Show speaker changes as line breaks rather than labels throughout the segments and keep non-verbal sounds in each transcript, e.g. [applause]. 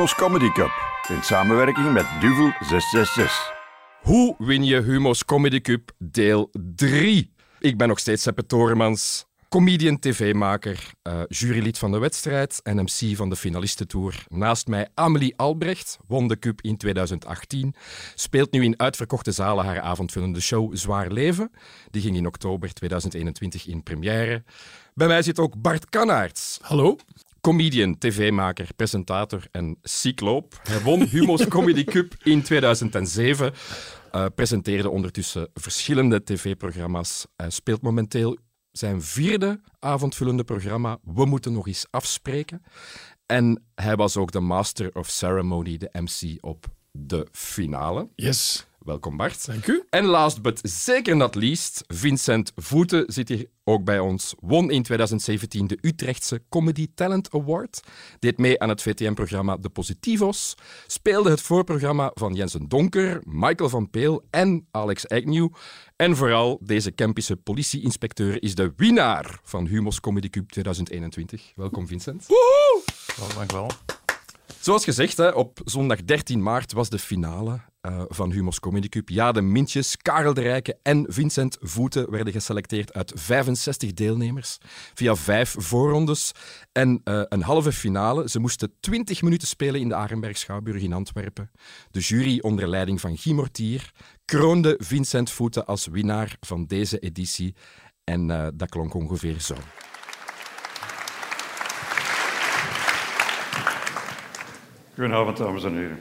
Humo's Comedy Cup. In samenwerking met Duvel 666.
Hoe win je Humo's Comedy Cup deel 3? Ik ben nog steeds Seppe Toremans, comedian, tv-maker, uh, jurylid van de wedstrijd en MC van de finalistentour. Naast mij Amelie Albrecht, won de cup in 2018, speelt nu in uitverkochte zalen haar avondvullende show Zwaar Leven. Die ging in oktober 2021 in première. Bij mij zit ook Bart Kanaerts.
Hallo.
Comedian, tv-maker, presentator en cycloop. Hij won Humo's Comedy Cup in 2007. Uh, presenteerde ondertussen verschillende tv-programma's. Hij speelt momenteel zijn vierde avondvullende programma. We moeten nog eens afspreken. En hij was ook de Master of Ceremony, de MC op de finale.
Yes.
Welkom Bart.
Dank u.
En last but zeker not least, Vincent Voeten zit hier ook bij ons. Won in 2017 de Utrechtse Comedy Talent Award. Deed mee aan het VTM-programma De Positivos. Speelde het voorprogramma van Jensen Donker, Michael van Peel en Alex Agnew. En vooral, deze Kempische politieinspecteur is de winnaar van Humos Comedy Cup 2021. Welkom Vincent.
Woehoe!
Dank wel.
Zoals gezegd, hè, op zondag 13 maart was de finale uh, van Humos Comedy Cup. Ja, de Mintjes, Karel de Rijke en Vincent Voeten werden geselecteerd uit 65 deelnemers via vijf voorrondes en uh, een halve finale. Ze moesten 20 minuten spelen in de Arenberg Schouwburg in Antwerpen. De jury onder leiding van Guy Mortier kroonde Vincent Voeten als winnaar van deze editie. En uh, dat klonk ongeveer zo.
Goedenavond, dames en heren.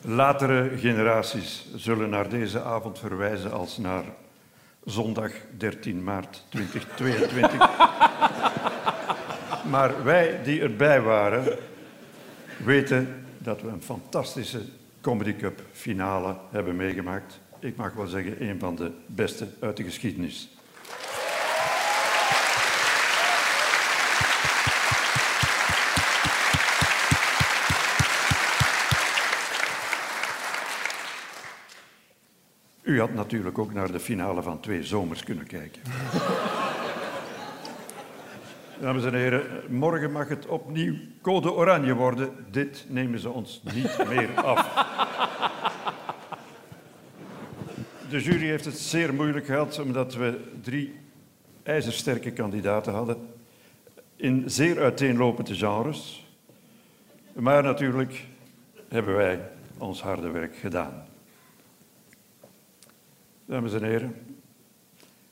Latere generaties zullen naar deze avond verwijzen als naar zondag 13 maart 2022. [laughs] maar wij die erbij waren, weten dat we een fantastische Comedy Cup finale hebben meegemaakt. Ik mag wel zeggen, een van de beste uit de geschiedenis. U had natuurlijk ook naar de finale van twee zomers kunnen kijken. [laughs] Dames en heren, morgen mag het opnieuw code oranje worden. Dit nemen ze ons niet meer af. De jury heeft het zeer moeilijk gehad omdat we drie ijzersterke kandidaten hadden in zeer uiteenlopende genres. Maar natuurlijk hebben wij ons harde werk gedaan. Dames en heren,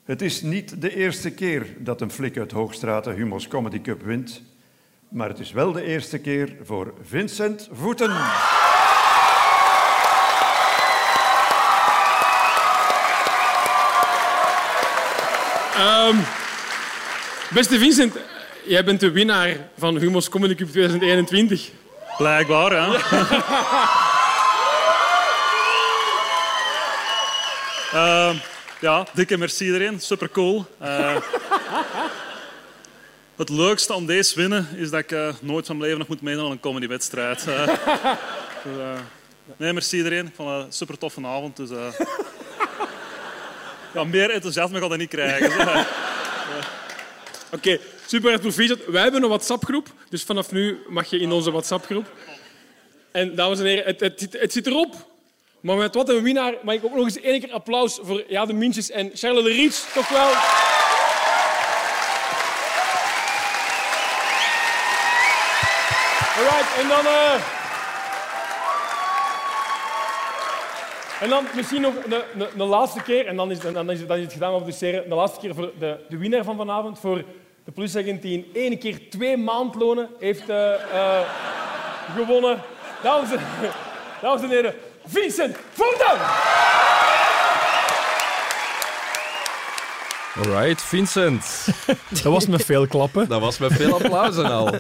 het is niet de eerste keer dat een flik uit Hoogstraten Humos Comedy Cup wint, maar het is wel de eerste keer voor Vincent Voeten.
Um, beste Vincent, jij bent de winnaar van Humos Comedy Cup 2021.
Blijkbaar, ja. [laughs] Uh, ja, dikke merci iedereen. Super cool. Uh, het leukste om deze winnen is dat ik uh, nooit van mijn leven nog moet meedoen aan een comedywedstrijd. Uh, dus, nee, merci iedereen. Ik vond het een super toffe avond. Dus, ja, meer enthousiasme ga dat niet krijgen.
Oké, super proficiat. Wij hebben een WhatsApp-groep, dus vanaf nu mag je in onze WhatsApp-groep. En dames en heren, het, het, het zit erop. Maar met wat een winnaar mag ik ook nog eens één keer applaus voor ja, de Mintjes en Charles de Riets. Toch wel. Alright, en dan... Uh... En dan misschien nog de, de, de, laatste keer, en dan is, dan is, het, dan is het gedaan met applaudisseren. De laatste keer voor de, de winnaar van vanavond, voor de politieagent die in één keer twee maandlonen heeft uh, uh, gewonnen. Dames en, dames en heren, Vincent Voeten!
Alright, Vincent. [laughs]
Dat was met veel klappen.
Dat was met veel applausen al. [laughs]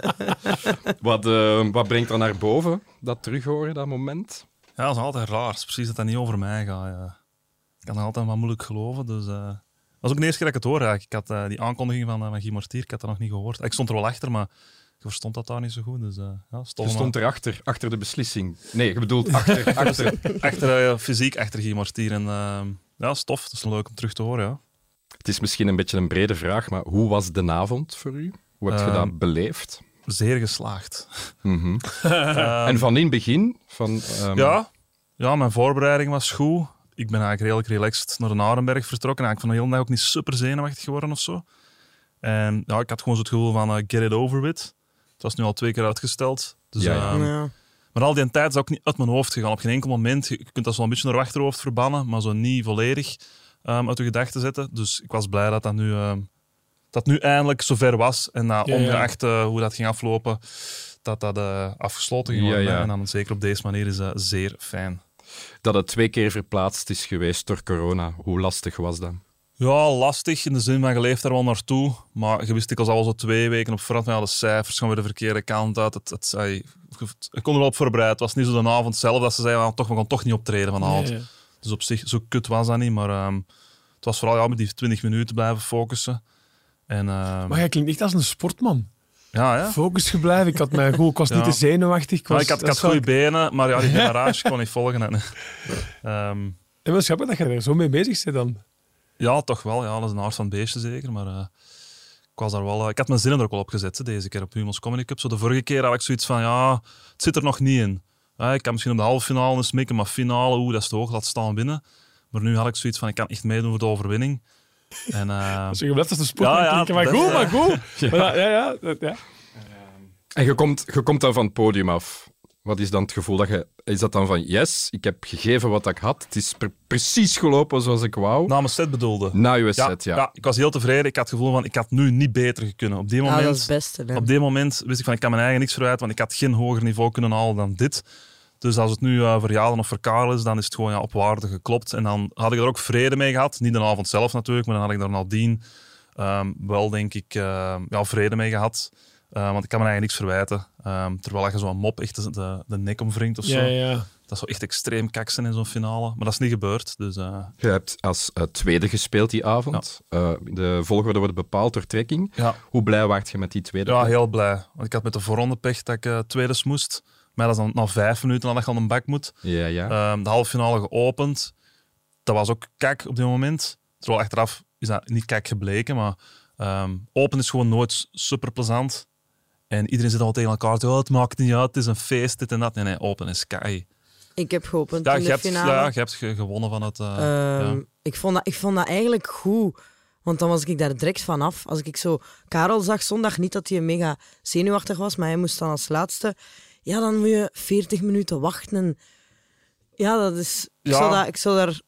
Wat, uh, wat brengt er naar boven, dat terughoren, dat moment?
Ja, dat is altijd raar. Precies dat dat niet over mij gaat. Ja. Ik kan het altijd wat moeilijk geloven. Dus, uh, dat was ook de eerste keer dat ik het hoor. Ik had uh, die aankondiging van, van Guy Mortier, ik had dat nog niet gehoord. Ik stond er wel achter, maar verstond dat daar niet zo goed. Dus, uh, ja,
je stond erachter, achter de beslissing. Nee, je bedoelt [laughs] achter... achter,
achter uh, fysiek achter Guy. En uh, ja, stof. Dat is leuk om terug te horen, ja.
Het is misschien een beetje een brede vraag, maar hoe was de avond voor u? Hoe heb je dat beleefd?
zeer geslaagd.
Mhm. [laughs] en van in het begin? Van, ehm,
Ja, ja, mijn voorbereiding was goed. Ik ben eigenlijk redelijk relaxed naar de Arenberg vertrokken. Eigenlijk van de hele dag ook niet super zenuwachtig geworden of zo. En ja, ik had gewoon zo het gevoel van eh, get it over with. Het was nu al twee keer uitgesteld. Dus,
Ja, ja.
ehm,
Ja.
Maar al die tijd is ook niet uit mijn hoofd gegaan. Op geen enkel moment. Je kunt dat zo een beetje naar je achterhoofd verbannen, maar zo niet volledig ehm, uit je gedachten zetten. Dus ik was blij dat dat nu, ehm, dat nu eindelijk zover was. En
Ja, ja.
ongeacht eh, hoe dat ging aflopen, dat dat eh, afgesloten ging
Ja,
worden.
ja.
En dan zeker op deze manier is dat zeer fijn.
Dat het twee keer verplaatst is geweest door corona. Hoe lastig was dat?
Ja, lastig in de zin van je leeft daar wel naartoe. Maar je wist ik al zo twee weken op voorhand ja, de cijfers gaan weer de verkeerde kant uit. Het, het, ai, ik kon er wel op voorbereid. Het was niet zo de avond zelf dat ze zeiden van, toch, we gaan toch niet optreden vanavond. Dus op zich, zo kut was dat niet. Maar ehm, het was vooral ja, met die 20 minuten blijven focussen. En, ehm,
Maar jij klinkt echt als een sportman.
ja, ja.
Focus gebleven. Ik had mijn goed. Ik was [laughs]
Ja.
niet te zenuwachtig. Ik, was,
Ja, ik had, ik had goede benen, maar ja, die [laughs] demarrage kon niet volgen. En, ehm,
En dat je er zo mee bezig bent dan.
Ja, toch wel. Ja, dat is een aard van het beestje zeker. Maar eh, ik was daar wel... eh, ik had mijn zinnen er ook wel op gezet, hè, deze keer op Humans Comedy Cup. Zo de vorige keer had ik zoiets van, ja, het zit er nog niet in. Ja, ik kan misschien op de halve finale eens mikken, maar finale, oeh, dat is te hoog, laat staan binnen. Maar nu had ik zoiets van, ik kan echt meedoen voor de overwinning. En eh,
Dus je blijft als een sportman
Ja, ja,
klinken. Maar goed, maar [laughs]
ja.
goed. Maar ja, ja, ja, dat- ja.
En je komt, je komt dan van het podium af. Wat is dan het gevoel dat je... Is dat dan van, yes, ik heb gegeven wat ik had. Het is pre- precies gelopen zoals ik wou.
na mijn set bedoelde.
Na je
ja,
set, ja.
ik was heel tevreden. Ik had het gevoel van, ik had nu niet beter kunnen. Op die
Ja,
moment...
dat is het beste. Hè.
Op dit moment wist ik van ik kan mijn eigen niks verwijten, want ik had geen hoger niveau kunnen halen dan dit. Dus als het nu eh voor Jalen of voor Karel is, dan is het gewoon ja, op waarde geklopt. En dan had ik er ook vrede mee gehad. Niet de avond zelf natuurlijk, maar dan had ik daar nadien ehm, wel, denk ik, eh, ja, vrede mee gehad. Eh, want ik kan mijn eigen niks verwijten. Ehm, terwijl je zo'n mop echt de, de, de nek omwringt of zo.
Ja, ja.
Dat is zo echt extreem kaksen in zo'n finale. Maar dat is niet gebeurd. Dus eh,
Je hebt als eh, tweede gespeeld die avond. Eh, de volgorde wordt bepaald door trekking.
ja,
Hoe blij waart je met die tweede?
ja, heel blij. Want ik had met de voorronde pech dat ik tweede moest. Maar dat is dan na vijf minuten nadat je aan de bak moet.
Ja, ja.
Ehm, de halve finale geopend. Dat was ook kak op dit moment. Terwijl achteraf is dat niet kak gebleken, maar ehm, open is gewoon nooit super plezant. En iedereen zit al tegen elkaar te oh, het maakt niet uit, het is een feest, dit en dat. Nee, nee, open is kei.
Ik heb geopend
Ja,
in
je
de
hebt,
finale.
ja, je hebt ge- gewonnen van het... eh,
Ehm,
ja.
ik, vond dat, ik vond dat eigenlijk goed. Want dan was ik daar direct vanaf. Als ik zo Karel zag zondag, niet dat hij mega zenuwachtig was, maar hij moest dan als laatste. Ja, dan moet je 40 minuten wachten. En ja, dat is. Ik,
Ja.
zou, dat, ik zou daar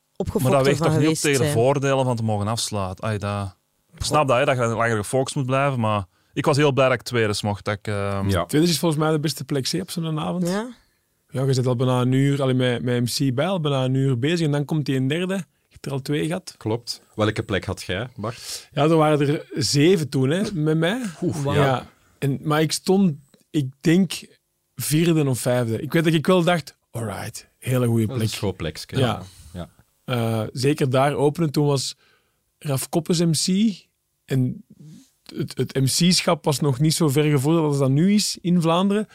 Maar dat weegt toch niet op tegen de voordelen van te mogen afsluiten. Dat... Ik snap dat, hè, dat je langer gefocust moet blijven, maar ik was heel blij dat ik tweede mocht. Dat ik, ehm,
ja.
Tweede is volgens mij de beste plek C op zo'n avond. Ja.
Ja?
je zit al bijna een uur, alleen met, met MC bij, al bijna een uur bezig. En dan komt die een derde. Je hebt er al twee gehad.
Klopt. Welke plek had jij, Bart?
Ja, er waren er zeven toen, hè, met mij. Ja. En, maar ik stond, ik denk, vierde of vijfde. Ik weet dat ik wel dacht, alright, hele goede
Dat is
plek.
een plekje.
Ja.
ja.
Eh, zeker daar openen. Toen was Raf Koppes MC. En het, MC-schap was nog niet zo ver gevorderd als dat nu is in Vlaanderen.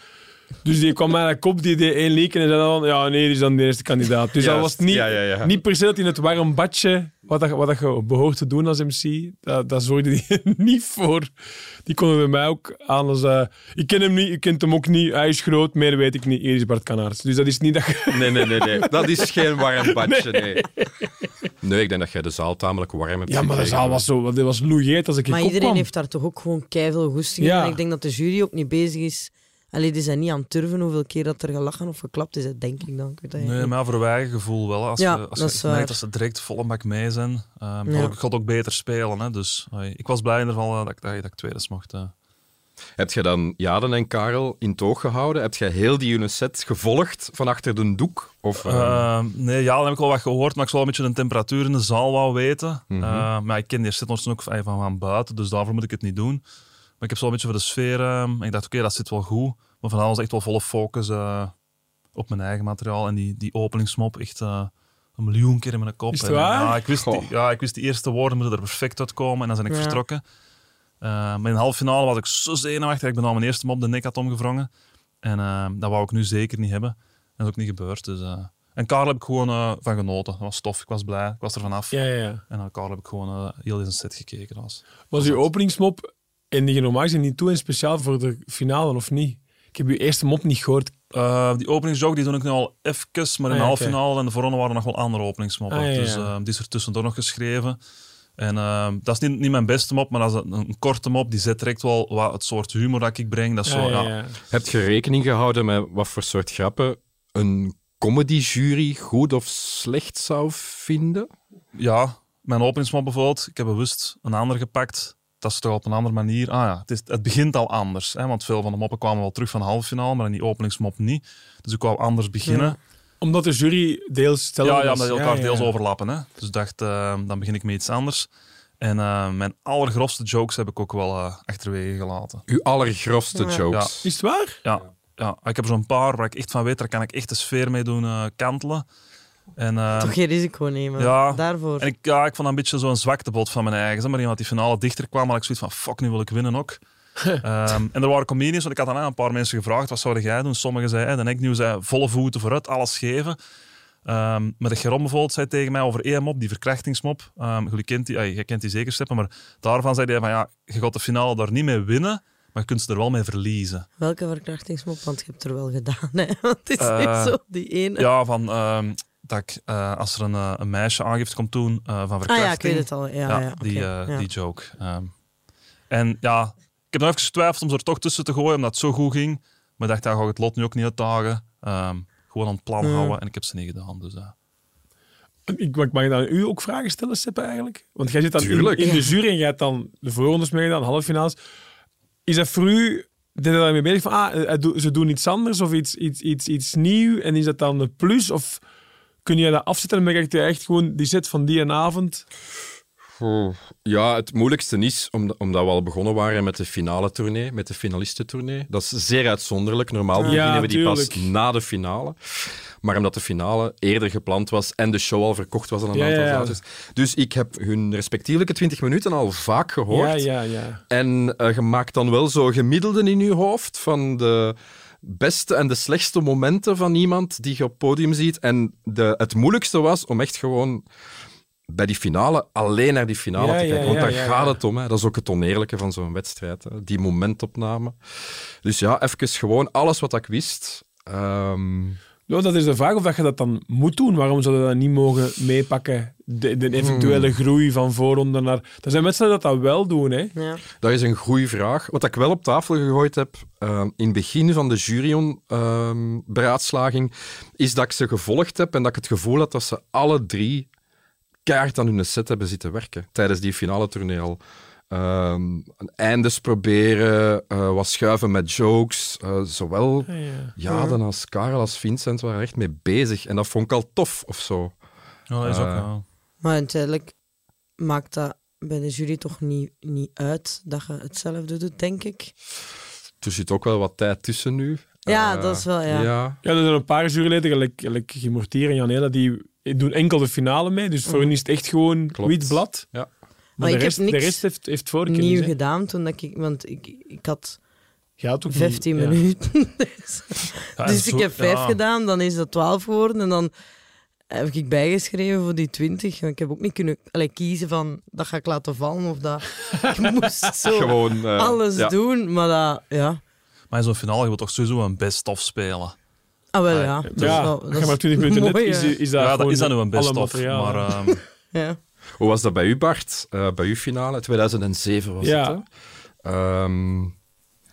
Dus die kwam naar de kop, die deed één leek en zei dan, ja nee, die is dan de eerste kandidaat. Dus dat was niet,
Ja, ja, ja.
niet per se dat in het warm badje, wat, dat, wat dat je behoort te doen als MC, dat, dat zorgde die [laughs] niet voor. Die konden bij mij ook aan als, eh, ik ken hem niet, ik ken hem ook niet, hij is groot, meer weet ik niet, hier is Bart Kanaerts. Dus dat is niet dat je...
Nee, nee, nee, nee. [laughs] Dat is geen warm badje, nee. Nee, ik denk dat jij de zaal tamelijk warm hebt
Ja, maar de zaal was zo, dat was loeieet als ik
Maar iedereen heeft daar toch ook gewoon keiveel goesting in.
Ja.
En ik denk dat de jury ook niet bezig is. Allee, die zijn niet aan het turven hoeveel keer dat er gelachen of geklapt is, dat denk ik dan. Ik weet dat
Nee, maar voor eigen gevoel wel. Als
Ja,
je, als
dat
je
is
merkt
waar.
dat ze direct volle bak mee zijn, ehm
Ja.
ik ook beter spelen. Hè. Dus ik was blij in ieder geval eh, dat, ik, dat, dat ik tweede mocht. eh.
Heb je dan Jaden en Karel in toog gehouden? Heb je heel die ene set gevolgd van achter de doek? Of, eh,
Ehm, nee, ja, dan heb ik wel wat gehoord, maar ik zou wel een beetje de temperatuur in de zaal wou weten.
Mhm.
Eh, maar ik ken die set ook van, van buiten, dus daarvoor moet ik het niet doen. Maar ik heb zo een beetje voor de sfeer... ehm, en ik dacht, oké, dat zit wel goed. Maar vanavond was echt wel volle focus eh, op mijn eigen materiaal. En die, die openingsmop, echt eh, een miljoen keer in mijn kop.
Is het
En,
waar?
Ja ik, wist die, ja, ik wist die eerste woorden moeten er perfect uitkomen. En dan ben ik
Ja.
vertrokken. Eh, maar in de halve finale was ik zo zenuwachtig. Ik ben al mijn eerste mop de nek had omgevrongen. En eh, dat wou ik nu zeker niet hebben. En dat is ook niet gebeurd. Dus, eh. En Karel heb ik gewoon eh, van genoten. Dat was tof. Ik was blij. Ik was er vanaf.
Ja, ja, ja.
En aan Karel heb ik gewoon heel deze set gekeken. Dat was...
Was uw openingsmop En die je normaal gezien niet toe en speciaal voor de finale, of niet? Ik heb je eerste mop niet gehoord.
Eh, die openingsjoke die doe ik nu al even, maar in
Ah,
de
ja,
halve finale en de voorronde waren nog wel andere openingsmoppen.
Ah, ja, ja.
Dus eh, die is er tussendoor nog geschreven. En eh, dat is niet, niet mijn beste mop, maar dat is een, een korte mop. Die zet direct wel wat het soort humor dat ik breng. Dat is zo,
Ja,
ja,
ja, ja.
Heb je rekening gehouden met wat voor soort grappen een comedyjury goed of slecht zou vinden?
Ja, mijn openingsmop bijvoorbeeld. Ik heb bewust een ander gepakt. Dat is toch op een andere manier. Ah ja, het, is, het begint al anders. Hè, want veel van de moppen kwamen wel terug van de halve finale, maar in die openingsmop niet. Dus ik wou anders beginnen.
Omdat de jury deels
Ja, ja, omdat die elkaar
Ja,
deels overlappen. Hè. Dus ik dacht, eh, dan begin ik met iets anders. En eh, mijn allergrofste jokes heb ik ook wel eh, achterwege gelaten.
Uw allergrofste
Ja.
jokes.
Is het waar?
Ja, ja, ik heb er zo'n paar waar ik echt van weet, daar kan ik echt de sfeer mee doen eh, kantelen. En, eh,
Toch geen risico nemen.
ja.
Daarvoor.
en ik, ja, ik vond dat een beetje zo'n zwaktebod van mijn eigen. zeg Maar iemand die finale dichter kwam, had ik zoiets van, fuck, nu wil ik winnen ook. [laughs] Ehm, en er waren comedians, want ik had daarna een paar mensen gevraagd, wat zou jij doen? Sommigen zeiden, en ik nu zei, volle voeten vooruit, alles geven. Ehm maar de Geron bijvoorbeeld zei tegen mij over één mop, die verkrachtingsmop. Ehm jullie kent die, jij kent die zeker, Steppen, maar daarvan zei hij van, ja, je gaat de finale daar niet mee winnen, maar je kunt ze er wel mee verliezen.
Welke verkrachtingsmop? Want je hebt er wel gedaan. Hè? [laughs] Want het is
Eh,
echt zo, die ene.
Ja, van ehm, dat ik, eh, als er een, eh, een meisje aangifte komt doen eh, van
ah
verkrachting.
ja, ik weet het al. Ja, ja,
die,
ja.
die joke. Ehm, en ja, ik heb nog even getwijfeld om ze er toch tussen te gooien, omdat het zo goed ging. Maar ik dacht, daar ga ik het lot nu ook niet uitdagen. Ehm, gewoon aan het plan houden en ik heb ze niet gedaan. Dus, eh.
Ik, mag ik dan u ook vragen stellen, Seppe, eigenlijk? Want jij zit dan in,
Tuurlijk.
in de jury en jij hebt dan de voorrondes meegedaan, halve finales. Is dat voor u... Ben je daarmee bezig van, ah, ze doen iets anders of iets, iets, iets, iets nieuw en is dat dan een plus? Of kun je dat afzetten en merk je echt gewoon die set van die en avond?
Ja, het moeilijkste is, om- omdat we al begonnen waren met de finale tournee, met de finalistentournee. Dat is zeer uitzonderlijk. Normaal
Ja,
beginnen we die pas na de finale. Maar omdat de finale eerder gepland was en de show al verkocht was aan een
Ja,
aantal
ja.
Dus ik heb hun respectievelijke 20 minuten al vaak gehoord.
Ja, ja, ja.
En eh, je maakt dan wel zo gemiddelden in je hoofd van de beste en de slechtste momenten van iemand die je op het podium ziet. En de, het moeilijkste was om echt gewoon bij die finale alleen naar die finale
Ja,
te
ja,
kijken. Want daar
ja,
gaat het om. Hè. Dat is ook het oneerlijke van zo'n wedstrijd. Hè. Die momentopname. Dus ja, even gewoon alles wat ik wist. Ehm,
Nou, dat is de vraag of dat je dat dan moet doen. Waarom zou je dat niet mogen meepakken? De, de eventuele groei van voorronde naar... Er zijn wedstrijden dat dat wel doen, hè?
Ja.
Dat is een goede vraag. Wat ik wel op tafel gegooid heb eh, in het begin van de jury-beraadslaging, is dat ik ze gevolgd heb en dat ik het gevoel had dat ze alle drie keihard aan hun set hebben zitten werken tijdens die finale al. Ehm, een eindes proberen, eh, wat schuiven met jokes. eh, zowel
Ja, ja.
Jaden als Karel als Vincent waren er echt mee bezig. En dat vond ik al tof of zo.
Ja, dat is ook,
Eh,
ja.
Maar uiteindelijk maakt dat bij de jury toch niet, niet uit dat je hetzelfde doet, denk ik.
Er zit ook wel wat tijd tussen nu.
Ja, dat is wel, ja.
Ja, er zijn een paar juryleden, gelijk, gelijk Guy Mortier en Janela, die doen enkel de finale mee. Dus voor hen is het echt gewoon wit blad.
Ja.
Maar,
ik
de,
heb
rest, de
niks
rest heeft, heeft voorkennis.
Nieuw
hè.
gedaan toen dat ik... Want ik, ik had
had ook niet-
15
ja.
minuten. [laughs] Dus,
Ja, en
dus
zo-
ik heb vijf
ja.
gedaan, dan is dat 12 geworden. En dan heb ik bijgeschreven voor die 20. Want ik heb ook niet kunnen allee, kiezen van dat ga ik laten vallen of dat. [laughs] Ik moest zo
Gewoon eh,
alles
ja.
doen. Maar dat, ja.
Maar in zo'n finale je wil toch sowieso een best-of spelen.
Ah, wel
Ja,
ja. Dat is
Ja, als
dat
je maar 20 minuten [laughs] net, is,
ja.
is dat
ja, dat is dan nu een best-of. Maar ehm,
Ja.
Hoe was dat bij u, Bart? Eh, bij uw finale? 2007 was
Ja.
het, hè? Ehm,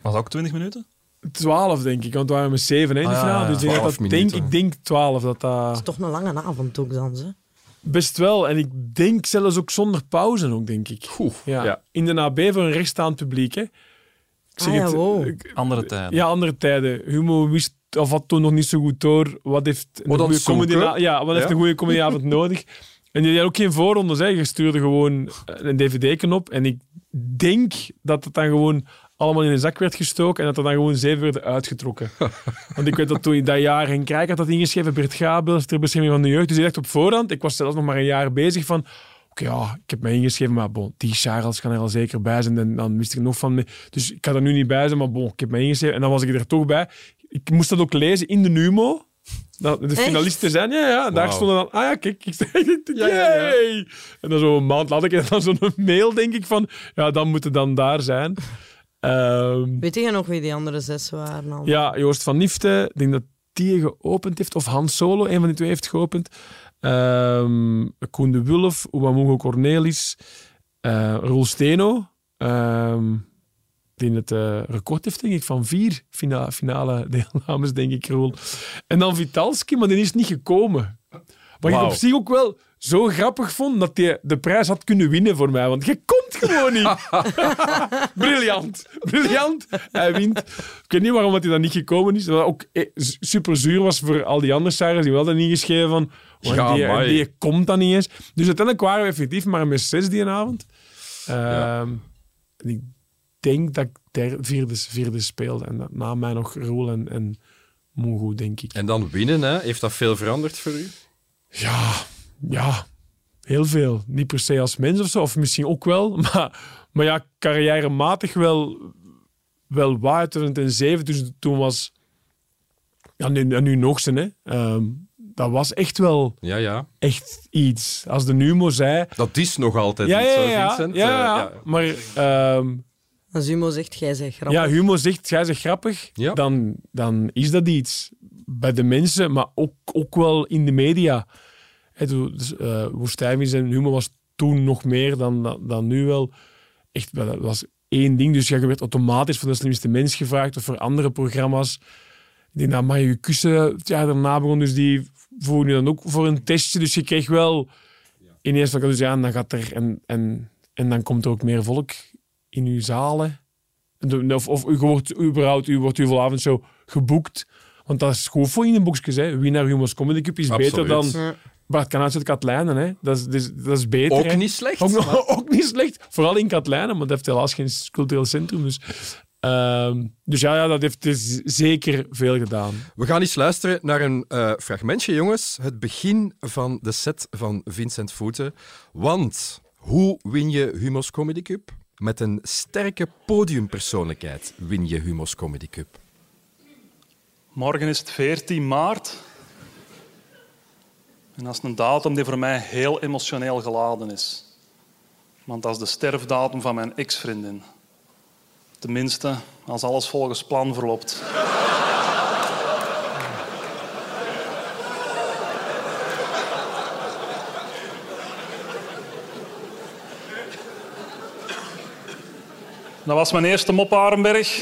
was dat ook 20 minuten?
12, denk ik, want we waren met 7 hè, in de
Ah,
finale. Dus ik denk,
12
dat, denk,
minuten.
ik denk 12 dat
Dat is
dat
toch een lange avond ook dan, ze.
best wel. En ik denk zelfs ook zonder pauze, ook, denk ik.
Oeh,
Ja.
ja.
In de AB voor een rechtstaand publiek. Hè. Ik
Ah, ja, wow.
ik-
Andere tijden.
Ja, andere tijden. Humo wist of had toen nog niet zo goed door wat heeft een goede
het
comedy ja, wat heeft
Ja.
een goede comedyavond [laughs] nodig. En die had ook geen voorrondes. Hè. Je stuurde gewoon een dvd-knop. En ik denk dat het dan gewoon allemaal in een zak werd gestoken en dat er dan gewoon zeven werden uitgetrokken. [laughs] Want ik weet dat toen dat jaar Henk Rijk had dat ingeschreven, Bert Gabels ter bescherming van de jeugd. Dus ik dacht op voorhand, ik was zelfs nog maar een jaar bezig van oké, ja, ik heb mij ingeschreven, maar bon, die Charles kan er al zeker bij zijn. En dan wist ik nog van me. Dus ik kan er nu niet bij zijn, maar bon, ik heb mij ingeschreven. En dan was ik er toch bij. Ik moest dat ook lezen in de Numo. Dat de finalisten zijn. Ja, ja. Daar
Wauw.
stonden dan... Ah ja, kijk. Ik, ik,
Ja, ja!
En dan zo'n maand later kreeg ik dan zo'n [laughs] mail, denk ik, van... Ja, dan moeten dan daar zijn. [laughs] Ehm,
Weet je nog wie die andere zes waren? al?
ja, Joost van Nifte, ik denk dat die geopend heeft. Of Han Solo, een van die twee heeft geopend. Ehm Koen de Wulf, Ouamogo Cornelis, eh Roel Steno. ehm, die het eh, record heeft, denk ik, van vier fina- finale [laughs] deelnames, denk ik, Roel. En dan Vitalski, maar die is niet gekomen. Wat ik op zich ook wel zo grappig vond, dat hij de prijs had kunnen winnen voor mij. Want je komt gewoon niet. [laughs] Briljant. Briljant. Hij wint. Ik weet niet waarom dat hij dan niet gekomen is. Dat ook eh, super zuur was voor al die andere cijfers die wel hadden ingeschreven van... "Oh,
Ja,
die,
amai.
die komt dan niet eens. Dus uiteindelijk waren we effectief maar met zes die avond. Ehm, en ik denk dat ik derde, vierde, vierde speelde. En dat na mij nog Roel en, en Mungo, denk ik.
En dan winnen, hè? heeft dat veel veranderd voor u?
Ja, ja, heel veel. Niet per se als mens of zo, of misschien ook wel. [laughs] Maar, maar ja, carrièrematig wel, wel waar. 2007, dus toen was... Ja, nu, nu nog zijn, hè. Ehm, dat was echt wel
Ja, ja.
echt iets. Als de Numo zei...
Dat is nog altijd
Ja,
iets,
ja, ja.
Vincent.
ja,
Eh,
ja. Maar ehm,
Als Humo zegt, jij bent grappig.
ja, Humo zegt, jij zegt grappig,
Ja.
dan, dan is dat iets. Bij de mensen, maar ook, ook wel in de media. Hè, toen, dus, eh, Woestijnvis en Humo was toen nog meer dan, dan, dan nu wel. Echt, wel, dat was één ding. Dus ja, je werd automatisch voor de slimste mens gevraagd of voor andere programma's. Ik denk dat Maya Kussen het jaar daarna begon, dus die vroegen nu dan ook voor een testje. Dus je kreeg wel ineens van, dus ja, en dan gaat er... En, en, en dan komt er ook meer volk in uw zalen. Of, of u wordt überhaupt u wordt uw avondshow geboekt. Want dat is goed voor in de boekjes. Hè. Winnaar Humo's Comedy Cup is
Absoluut.
beter dan
Ja.
Bart Kanaerts uit Katlijnen. Hè. Dat, is, dat, is, dat is beter.
Ook
hè.
niet slecht.
Ook,
maar- [laughs]
ook niet slecht. Vooral in Katlijnen, maar dat heeft helaas geen cultureel centrum. Dus, ehm, dus ja, ja, dat heeft dus zeker veel gedaan.
We gaan eens luisteren naar een eh, fragmentje, jongens. Het begin van de set van Vincent Voeten. Want hoe win je Humo's Comedy Cup? Met een sterke podiumpersoonlijkheid win je Humo's Comedy Cup.
Morgen is het 14 maart. En dat is een datum die voor mij heel emotioneel geladen is. Want dat is de sterfdatum van mijn ex-vriendin. Tenminste, als alles volgens plan verloopt. Dat was mijn eerste mop, Arenberg.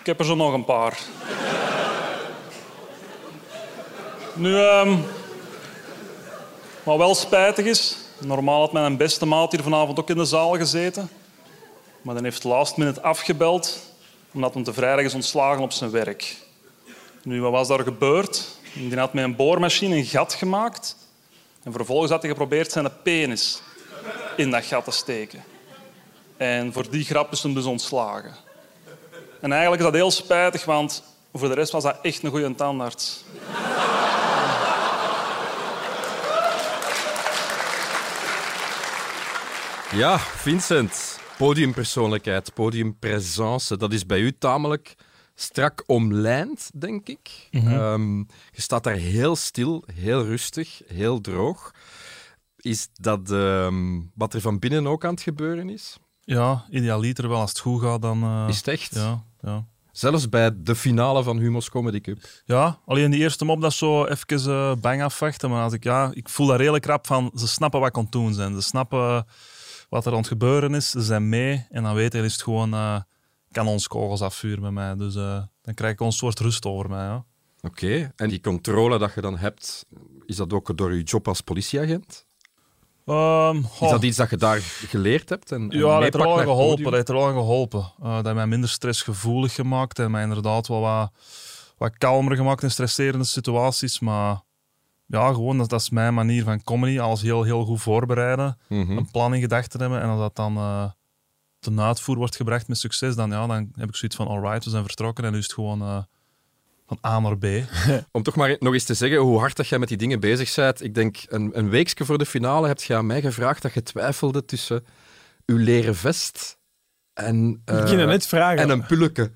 Ik heb er zo nog een paar. Nu, ehm, wat wel spijtig is, normaal had mijn beste maat hier vanavond ook in de zaal gezeten. Maar dan heeft last minute afgebeld, omdat hij te vrijdag is ontslagen op zijn werk. Nu, wat was daar gebeurd? Die had met een boormachine een gat gemaakt. En vervolgens had hij geprobeerd zijn penis in dat gat te steken. En voor die grap is hem dus ontslagen. En eigenlijk is dat heel spijtig, want voor de rest was dat echt een goede tandarts.
Ja, Vincent. Podiumpersoonlijkheid, podiumpresence, dat is bij u tamelijk strak omlijnd, denk ik. Ehm, je staat daar heel stil, heel rustig, heel droog. Is dat ehm, wat er van binnen ook aan het gebeuren is?
Ja, idealiter wel. Als het goed gaat, dan... eh,
Is het echt?
Ja, ja.
Zelfs bij de finale van Humo's Comedy Cup.
Ja, alleen die eerste mop, dat is zo even eh, bang afwachten. Maar als ik, ja, ik voel daar redelijk rap van, ze snappen wat ik aan het doen zijn. Ze snappen wat er aan het gebeuren is. Ze zijn mee. En dan weten ze, is het gewoon eh kanonskogels afvuren bij mij. Dus eh, dan krijg ik een soort rust over mij. Ja.
Oké, en die controle dat je dan hebt, is dat ook door je job als politieagent?
Ehm,
Is dat iets dat je daar geleerd hebt? En, en
Ja, dat heeft er wel geholpen. Dat heeft er wel geholpen. Eh, dat heeft mij minder stressgevoelig gemaakt en mij inderdaad wel wat, wat kalmer gemaakt in stresserende situaties. Maar ja, gewoon, dat, dat is mijn manier van comedy. Alles heel, heel goed voorbereiden,
Mhm.
een plan in gedachten hebben en als dat dan eh, ten uitvoer wordt gebracht met succes, dan, ja, dan heb ik zoiets van alright, we zijn vertrokken en nu is het gewoon eh, van A naar B. [laughs]
Om toch maar nog eens te zeggen hoe hard dat jij met die dingen bezig bent. Ik denk, een, een weekje voor de finale heb je aan mij gevraagd dat je twijfelde tussen uw leren vest en, eh,
dat net vragen.
en een pulleke.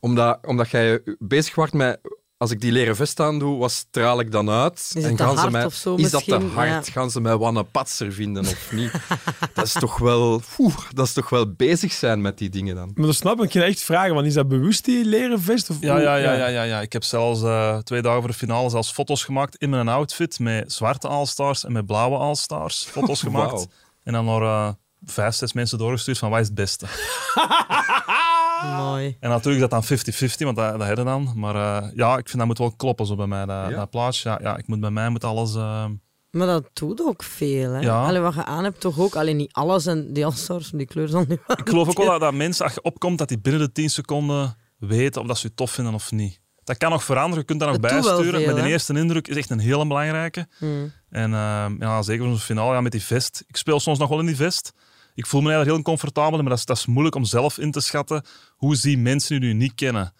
Omdat, omdat jij bezig wordt met... Als ik die leren vest aan doe, wat straal ik dan uit?
het
en
te
gaan ze
hard
mij,
of zo
is dat te hard?
Ja.
Gaan ze mij wanne patser vinden of niet? [laughs] dat, is toch wel, oeh, dat is toch wel bezig zijn met die dingen dan.
Maar dat snap ik. Ging echt vragen, want is dat bewust die leren vest? Of
Ja, ja, ja, ja, ja, ja. Ik heb zelfs eh, twee dagen voor de finale zelfs foto's gemaakt in mijn outfit met zwarte All-Stars en met blauwe All-Stars. Foto's [laughs] gemaakt. En dan naar eh, vijf, zes mensen doorgestuurd van wat is het beste. [laughs]
Mooi.
En natuurlijk is dat dan 50-50, want dat, dat hebben dan. Maar eh, ja, ik vind dat moet wel kloppen zo bij mij, dat,
Ja?
dat plaatje. Ja, ja, ik moet, bij mij moet alles... eh,
Maar dat doet ook veel. Hè?
Ja.
Allee, wat je aan hebt, toch ook. Alleen niet alles en die die kleur dan nu wel.
ik geloof ook wel [laughs] dat, dat mensen, als je opkomt, dat die binnen de 10 seconden weten of dat ze je tof vinden of niet. Dat kan nog veranderen, je kunt dat nog bijsturen.
veel,
maar de eerste indruk is echt een hele belangrijke.
Hmm.
En eh, ja, zeker voor zo'n finale ja, met die vest. Ik speel soms nog wel in die vest. Ik voel me eigenlijk heel comfortabel, maar dat is, dat is moeilijk om zelf in te schatten hoe zien mensen die nu niet kennen.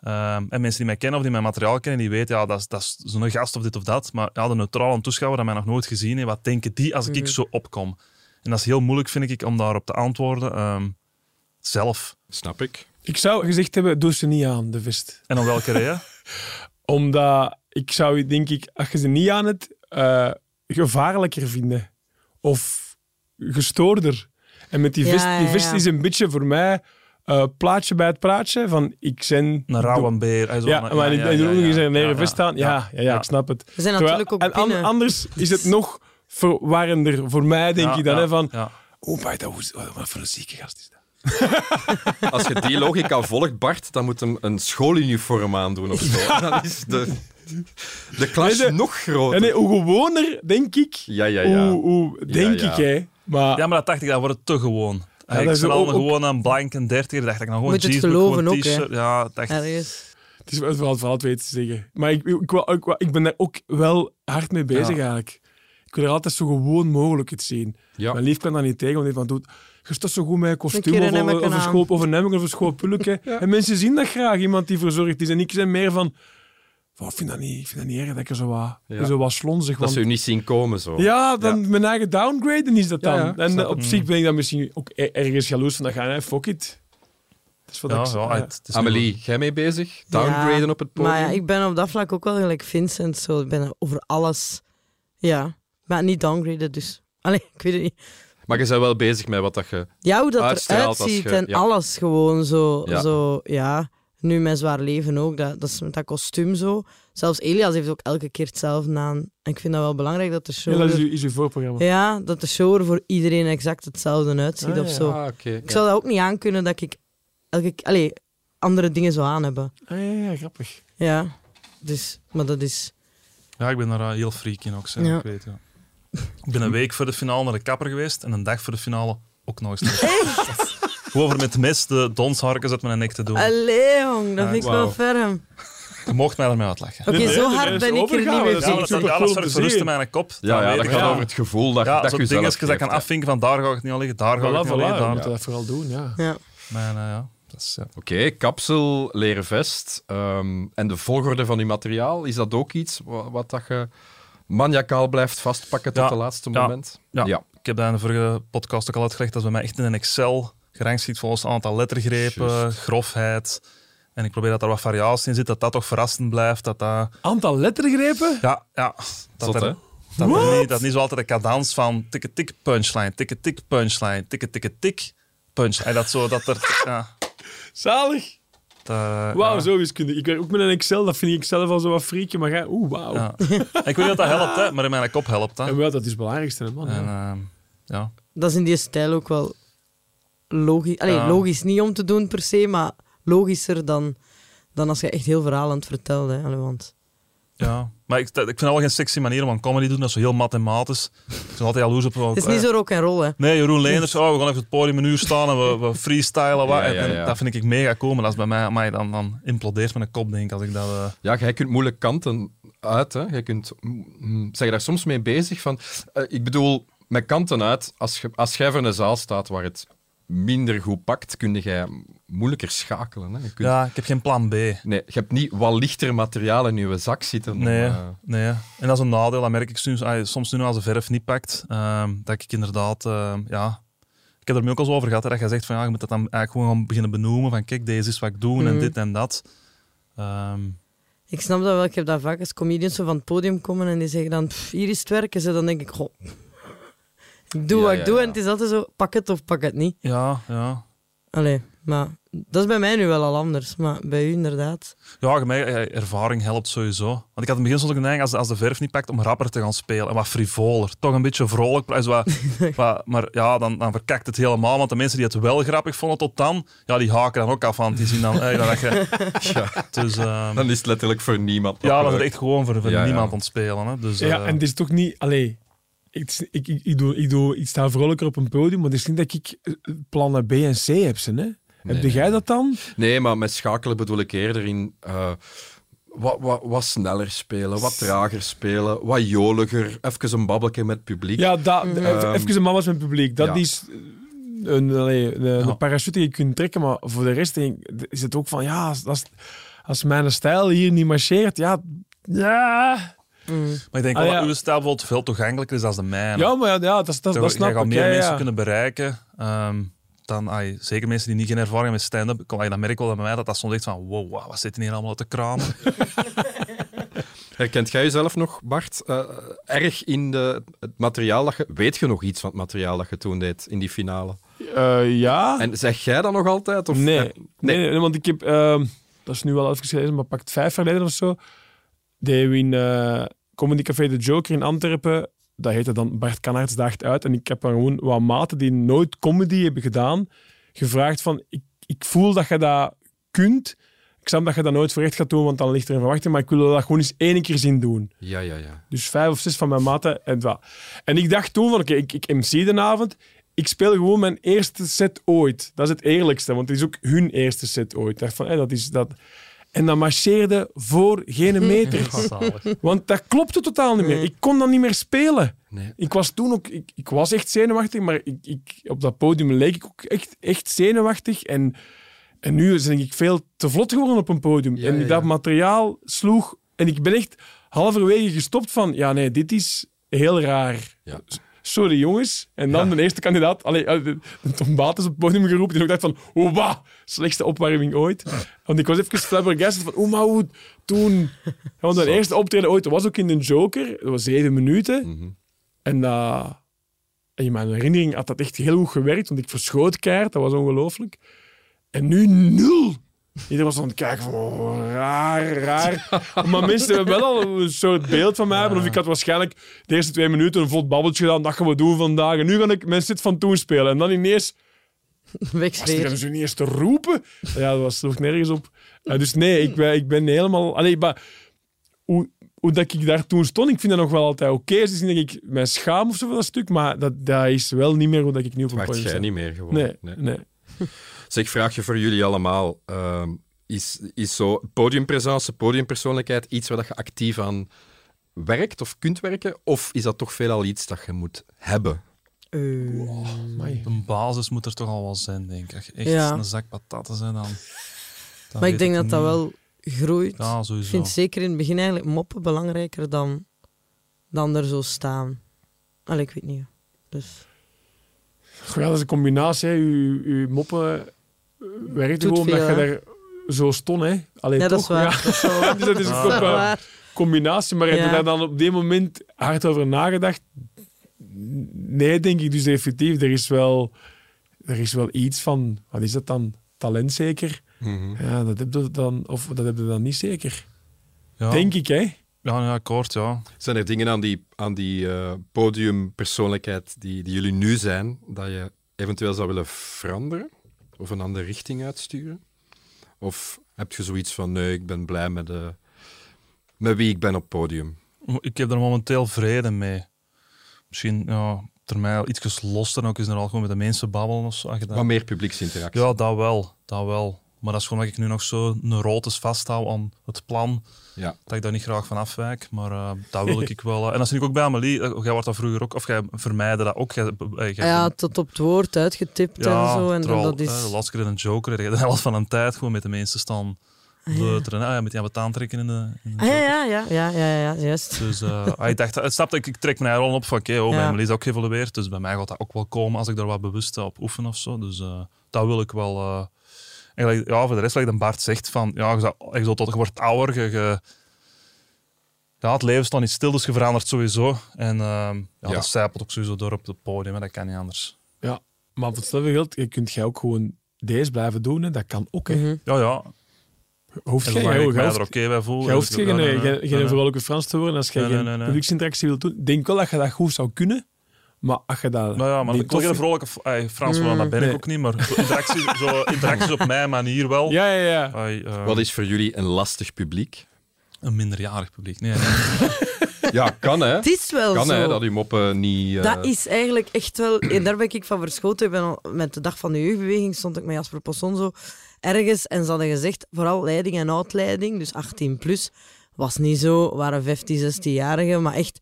Ehm, en mensen die mij kennen of die mijn materiaal kennen, die weten, ja, dat is, dat is zo'n gast of dit of dat. Maar ja, de neutrale toeschouwer dat mij nog nooit gezien heeft, wat denken die als ik zo opkom? En dat is heel moeilijk, vind ik, om daarop te antwoorden. ehm, zelf.
Snap ik.
Ik zou gezegd hebben, doe ze niet aan, de vest.
En om welke reden? [laughs]
Omdat ik zou, je, denk ik, als je ze niet aan het, eh, gevaarlijker vinden. Of gestoorder. En met die
Ja,
vest, die
ja, ja.
is een beetje voor mij eh, plaatje bij het praatje. Van, ik ben...
Een rauwe beer.
Ja, maar in de bedoeling is er een leren
ja,
vest aan. Ja, ja, ja, ik snap het.
We zijn
Terwijl-
natuurlijk ook
en an-
binnen.
anders is het nog verwarrender voor mij, denk
Ja,
ik dan.
ja,
hè, van,
ja.
oh, maar dat, wat voor een zieke gast is dat? [laughs]
Als je die logica volgt, Bart, dan moet hem een schooluniform aandoen of zo. [laughs] Dan is de, de
Nee, de-
nog groter.
Ja, nee, hoe gewoner, denk ik,
Ja, ja, ja.
Hoe, hoe denk
Ja, ja.
ik, hè. Maar
Ja, maar dat dacht ik, dat wordt te gewoon.
dat
ik
is ook-
al gewoon een blank en dertiger. dacht ik nou gewoon
Moet het geloven
gewoon
ook, hè.
Ja, dacht,
Ergens.
het is wel het weten te zeggen. Maar ik, ik, ik, ben daar ook wel hard mee bezig,
Ja.
eigenlijk. Ik wil er altijd zo gewoon mogelijk het zien.
Ja.
Mijn lief kan daar niet tegen, want hij van doet... Je staat zo goed met een kostuum
een
of, of,
hemmetje
of een
aan.
school, of een of een schoolpulletje. [laughs] En mensen zien dat graag, iemand die verzorgd is. En ik ben meer van... "Oh, ik, vind dat niet, ik vind dat niet erg dat ik er zo wat,
Ja.
zo wat slonzig
Dat
want-
ze u niet zien komen zo.
Ja, dan mijn eigen downgraden is dat dan.
Ja, ja,
en
snap
eh, op zich ben ik dan misschien ook er- ergens jaloers van dat gaan. hè, Fuck it. Dat is wat
ja,
ik
ja,
ja.
het is
Amelie, jij mee bezig? Downgraden
Ja,
op het podium?
Maar ja, ik ben op dat vlak ook wel gelijk Vincent. Zo. Ik ben over alles... Ja. Maar niet downgraden, dus... Allee, ik weet het niet.
Maar je bent wel bezig met wat dat je...
Ja, hoe dat
Uitstraalt
eruit ziet
je-
en
ja.
alles gewoon zo.
Ja.
zo ja. Nu mijn zwaar leven ook, dat, dat is met dat kostuum zo. Zelfs Elias heeft ook elke keer hetzelfde aan. En ik vind dat wel belangrijk dat de show...
Ja, dat is uw, is uw voorprogramma.
ja, dat de show er voor iedereen exact hetzelfde uitziet
Ah,
of
ja.
zo.
Ah.
Ik zou dat ook niet aankunnen dat ik elke k- allee, andere dingen zou aan hebben.
Ah, ja, ja, grappig.
Ja, dus, maar dat is...
Ja, ik ben daar heel freak in ook. Zeg,
Ja.
ik, weet, ja. ik ben een week voor de finale naar de kapper geweest en een dag voor de finale ook nog [laughs] eens. Gewoon voor met mes de donsharkens uit mijn nek te doen.
Allee, jong, dat
Ja,
vind ik
wauw.
wel ferm.
Je mocht mij ermee uitlachen.
Oké, zo hard ben ik er niet
overgaan,
mee
dat is
Ja, dat, voor rust in
zien.
mijn kop.
Ja, ja, dat gaat
wel.
over het gevoel dat,
Ja,
dat je zelf
dat ik kan
geeft, hè.
afvinken van daar ga ik niet al liggen, daar ga
Voilà,
ik niet al
voilà.
liggen.
Je
daar.
moet dat vooral doen, ja.
Ja.
Mijn, eh, ja, dat is, ja.
Oké, kapsel, leren vest. ehm, en de volgorde van je materiaal, is dat ook iets wat, wat dat je maniacaal blijft vastpakken tot
Ja,
het laatste
ja,
moment?
Ja.
ja.
Ik heb dat in de vorige podcast ook al uitgelegd, dat is bij mij echt in een Excel gerangschikt volgens het aantal lettergrepen, grofheid. En ik probeer dat er wat variatie in zit, dat dat toch verrassend blijft. Dat dat...
Aantal lettergrepen?
Ja, ja. Dat
Zot,
er, dat, er niet, dat niet zo altijd een cadans van tikke tik punchline, tikke tik punchline, tikke tikke tik punchline. En dat zo, dat er... Ja,
Zalig.
dat, eh,
Wauw,
ja.
zo wiskunde. Ik werk ook met een Excel, dat vind ik zelf al zo wat freaky, maar jij, oeh, wauw.
Ja. Ik weet niet of dat helpt, hè, maar in mijn kop helpt dat.
En wel, dat is het belangrijkste, man.
En,
ja.
ehm, ja.
Dat is in die stijl ook wel logisch. Allee,
Ja.
logisch niet om te doen per se, maar logischer dan, dan als je echt heel verhaal aan het vertellen. Hè. Allee, want...
ja. Maar ik, ik vind dat wel geen sexy manier om aan comedy te doen, dat is zo heel mathematisch. Ik ben altijd jaloers op...
Het is niet zo rock en roll, hè.
Nee, Jeroen Leenders, oh, we gaan even het podium een uur staan en we, we freestylen. Wat.
Ja, ja,
En- dat vind ik mega cool, maar dat is bij mij, mij dan, dan implodeert mijn kop, denk ik, als ik dat... eh,
Ja, jij kunt moeilijk kanten uit. Hè. Je kunt, zeg je daar soms mee bezig? Van, eh, ik bedoel, met kanten uit, als, je, als jij voor een zaal staat waar het minder goed pakt, kun jij moeilijker schakelen. Hè. Je kunt,
Ja, ik heb geen plan B.
Nee, je hebt niet wat lichter materiaal in je zak zitten. om,
Nee,
eh,
nee. En dat is een nadeel, dat merk ik soms, soms nu als de verf niet pakt, ehm, dat ik inderdaad, ehm, ja, ik heb er nu ook al eens over gehad, hè, dat je zegt van ja, je moet dat dan eigenlijk gewoon gaan beginnen benoemen van kijk, deze is wat ik doe en
Mhm.
dit en dat. Ehm,
Ik snap dat wel. Ik heb dat vaak als comedians zo van het podium komen en die zeggen dan, "Pff, hier is het werken. Ze dan denk ik, goh, ik doe
Ja,
wat
ja,
ik doe
ja.
en het is altijd zo, pak het of pak het niet.
ja, ja.
Allee, maar dat is bij mij nu wel al anders. Maar bij u inderdaad.
Ja, mij, eh, ervaring helpt sowieso. Want ik had in het begin een neiging, als, de- als de verf niet pakt, om rapper te gaan spelen. En wat frivoler. Toch een beetje vrolijk. wat, [laughs] wat, maar ja, dan, dan verkakt het helemaal. Want de mensen die het wel grappig vonden tot dan, ja, die haken dan ook af. Want die zien dan... eh, dat je, [laughs]
Ja,
dus, ehm,
dan is het letterlijk voor niemand.
ja, dat is echt gewoon voor, voor
Ja, ja.
niemand aan het spelen. Hè. Dus,
Ja,
eh,
en het is toch niet... Allee, ik, ik, ik, ik, doe, ik, doe, ik sta vrolijker op een podium, maar het is niet dat ik eh, plannen B en C heb. Ze, hè? heb
nee,
jij dat dan?
Nee, maar met schakelen bedoel ik eerder in eh, wat, wat, wat sneller spelen, wat trager spelen, wat joliger, even een babbelje met het publiek.
Ja, dat,
Mhm.
even, even een mama's met het publiek. Dat
Ja.
is een, een, een
Ja.
parachute die je kunt trekken, maar voor de rest is het ook van, ja, als, als, als mijn stijl hier niet marcheert, ja... Ja,
Mm.
maar ik denk
Ah,
wel
ja.
dat uw stijl bijvoorbeeld veel toegankelijker is dan de mijne.
ja maar ja, ja dat, dat, dat, snap
jij gaat
ik.
meer
ja,
mensen
ja.
kunnen bereiken. ehm, dan, ai, zeker mensen die niet geen ervaring hebben met stand-up, dan merk ik wel bij mij dat dat soms echt van wow, wow, wat zit er hier allemaal uit te kramen? [laughs]
Herkent jij jezelf nog, Bart, eh, erg in de, het materiaal dat je... Weet je nog iets van het materiaal dat je toen deed in die finale?
Eh, ja.
En zeg jij dat nog altijd? Of,
nee.
eh,
nee. Nee, want ik heb, ehm, dat is nu wel even maar pakt vijf jaar geleden of zo, deden we in eh Comedy Café De Joker in Antwerpen, dat heette dan Bart Kannaerts daagt uit, en ik heb dan gewoon wat maten die nooit comedy hebben gedaan, gevraagd van, ik, ik voel dat je dat kunt, ik snap dat je dat nooit voor echt gaat doen, want dan ligt er een verwachting, maar ik wil dat gewoon eens één keer zien doen.
Ja, ja, ja.
Dus vijf of zes van mijn maten. En, wat. en ik dacht toen van, oké, ik, ik MC de avond. Ik speel gewoon mijn eerste set ooit. Dat is het eerlijkste, want het is ook hun eerste set ooit. Ik dacht van, hé, dat is dat. En dat marcheerde voor geen [laughs] meter. Want dat klopte totaal niet meer. Ik kon dan niet meer spelen.
Nee.
Ik was toen ook... Ik, ik was echt zenuwachtig, maar ik, ik, op dat podium leek ik ook echt, echt zenuwachtig. En, en nu ben ik veel te vlot geworden op een podium.
Ja,
en
ja,
dat
ja.
materiaal sloeg... En ik ben echt halverwege gestopt van... Ja, nee, dit is heel raar. Sorry, jongens. En dan
Ja.
de eerste kandidaat... Allee, eh, de, de Tom Bates op het podium geroepen. En ik dacht van... Oh. Slechtste opwarming ooit. Want ik was even flabbergasted van... Oh, maar hoe toen... Want mijn eerste optreden ooit was ook in de Joker. Dat was zeven minuten.
Mhm.
En uh, in mijn herinnering had dat echt heel goed gewerkt, want ik verschoot keihard, dat was ongelooflijk. En nu nul. Iedereen was aan het kijken van, oh, raar, raar. [laughs] Maar mensen hebben wel al een soort beeld van mij. Of ik had waarschijnlijk de eerste twee minuten een vlot babbeltje gedaan, dat gaan we doen vandaag. En nu ga ik mijn set van toen spelen. En dan ineens [laughs] was
Wegsfeer.
er dus niet eens te roepen. Ja, dat was sloeg nergens op. Eh, dus nee, ik ben, ik ben helemaal... Allee, maar hoe, hoe dat ik daar toen stond, ik vind dat nog wel altijd oké. Het is niet dat ik mij schaam of zo van dat stuk, maar dat, dat is wel niet meer hoe dat ik nu op een podium
jij
sta.
niet meer gewoon.
Nee, nee.
Zeg, vraag je voor jullie allemaal. ehm, is, is zo podiumpresence, podiumpersoonlijkheid iets waar dat je actief aan werkt of kunt werken? Of is dat toch veelal iets dat je moet hebben?
Eh.
Een basis moet er toch al wel zijn, denk ik. Je echt
Ja.
een zak pataten zijn, dan... dan
maar ik denk dat dat wel groeit.
Ja,
ik vind zeker in het begin eigenlijk moppen belangrijker dan, dan er zo staan. Allee, ik weet niet. Dus...
Ja, dat is een combinatie. hè. Uw moppen werkt gewoon omdat
veel,
je
hè?
daar zo stond. Hè. Allee,
Ja,
toch?
dat is waar.
Ja.
Dat is wel waar.
Dus dat is
Ah.
Dat
een combinatie. Maar heb je daar dan op dit moment hard over nagedacht? Nee, denk ik dus effectief. Er is wel, er is wel iets van, wat is dat dan? Talent zeker? Ja, dat heb je dan, of dat heb je dan niet zeker.
Ja.
Denk ik, hè?
Ja, ja, akkoord, ja.
Zijn er dingen aan die, aan die eh, podiumpersoonlijkheid die, die jullie nu zijn, dat je eventueel zou willen veranderen? Of een andere richting uitsturen? Of heb je zoiets van, nee, ik ben blij met, de, met wie ik ben op podium?
Ik heb er momenteel vrede mee. Misschien, ja, termijn iets losser en ook eens er al gewoon met de mensen babbelen of zo.
Wat meer publieksinteractie.
Ja, dat wel, dat wel. Maar dat is gewoon dat ik nu nog zo neurotisch vasthoud aan het plan.
Ja.
Dat ik daar niet graag van afwijk. Maar eh, dat wil [laughs] ik wel. eh. En dat zie ik ook bij Amelie. Eh, Jij wordt dat vroeger ook, of jij vermijde dat ook. Jij, jij-
Ja, tot op het woord uitgetipt
ja,
en zo. En
terwijl,
dat is...
de laatste keer in een joker de helft van een tijd gewoon met de mensen staan leuteren. Ah, ja, met die wat aantrekken in de, in de
Ah, ja, ja, ja, ja, ja, ja, juist.
Dus uh, ik dacht, het snapte, ik, ik trek me eigenlijk op van oké, okay, oh,
Ja.
mijn Emily is ook geëvolueerd, dus bij mij gaat dat ook wel komen als ik daar wat bewust op oefen of zo. Dus eh, dat wil ik wel. Eh eigenlijk, ja, voor de rest, wat de Bart zegt, van ja, je, zou, je, tot, je wordt ouder, je, je- ja, het leven staat niet stil, dus je verandert sowieso. En ehm, ja,
Ja.
dat zijpelt ook sowieso door op het podium, hè, dat kan niet anders.
Ja, maar voor hetzelfde geld, je kunt jij ook gewoon deze blijven doen. Hè. Dat kan ook. Hè.
Mhm.
Ja, ja.
Hoeft
En ik mij
jij
er
hoeft,
oké bij voel.
jij hoeft
dus-
geen,
nee,
geen, geen vrolijke Frans te worden als
nee,
geen
nee, nee.
publieksinteractie wilt doen. Ik denk wel dat je dat goed zou kunnen. Maar als je dat...
Nou ja, maar
die
ik geen
koffie-
vrolijke eh, Frans worden, dat ben ik ook niet. Maar zo interactie, zo interacties op mijn manier wel.
Ja, ja, ja.
Eh,
Wat is voor jullie een lastig publiek?
Een minderjarig publiek. Nee, nee. [laughs]
Ja, kan hè.
Het is wel
Kan
zo.
hè, dat uw moppen niet... eh,
Dat is eigenlijk echt wel... En [clears throat] daar ben ik van verschoten. Ik ben al, met de dag van de jeugdbeweging stond ik met Jasper Posson zo ergens. En ze hadden gezegd, vooral leiding en uitleiding, dus 18 plus, was niet zo. waren 15, 16-jarigen, maar echt...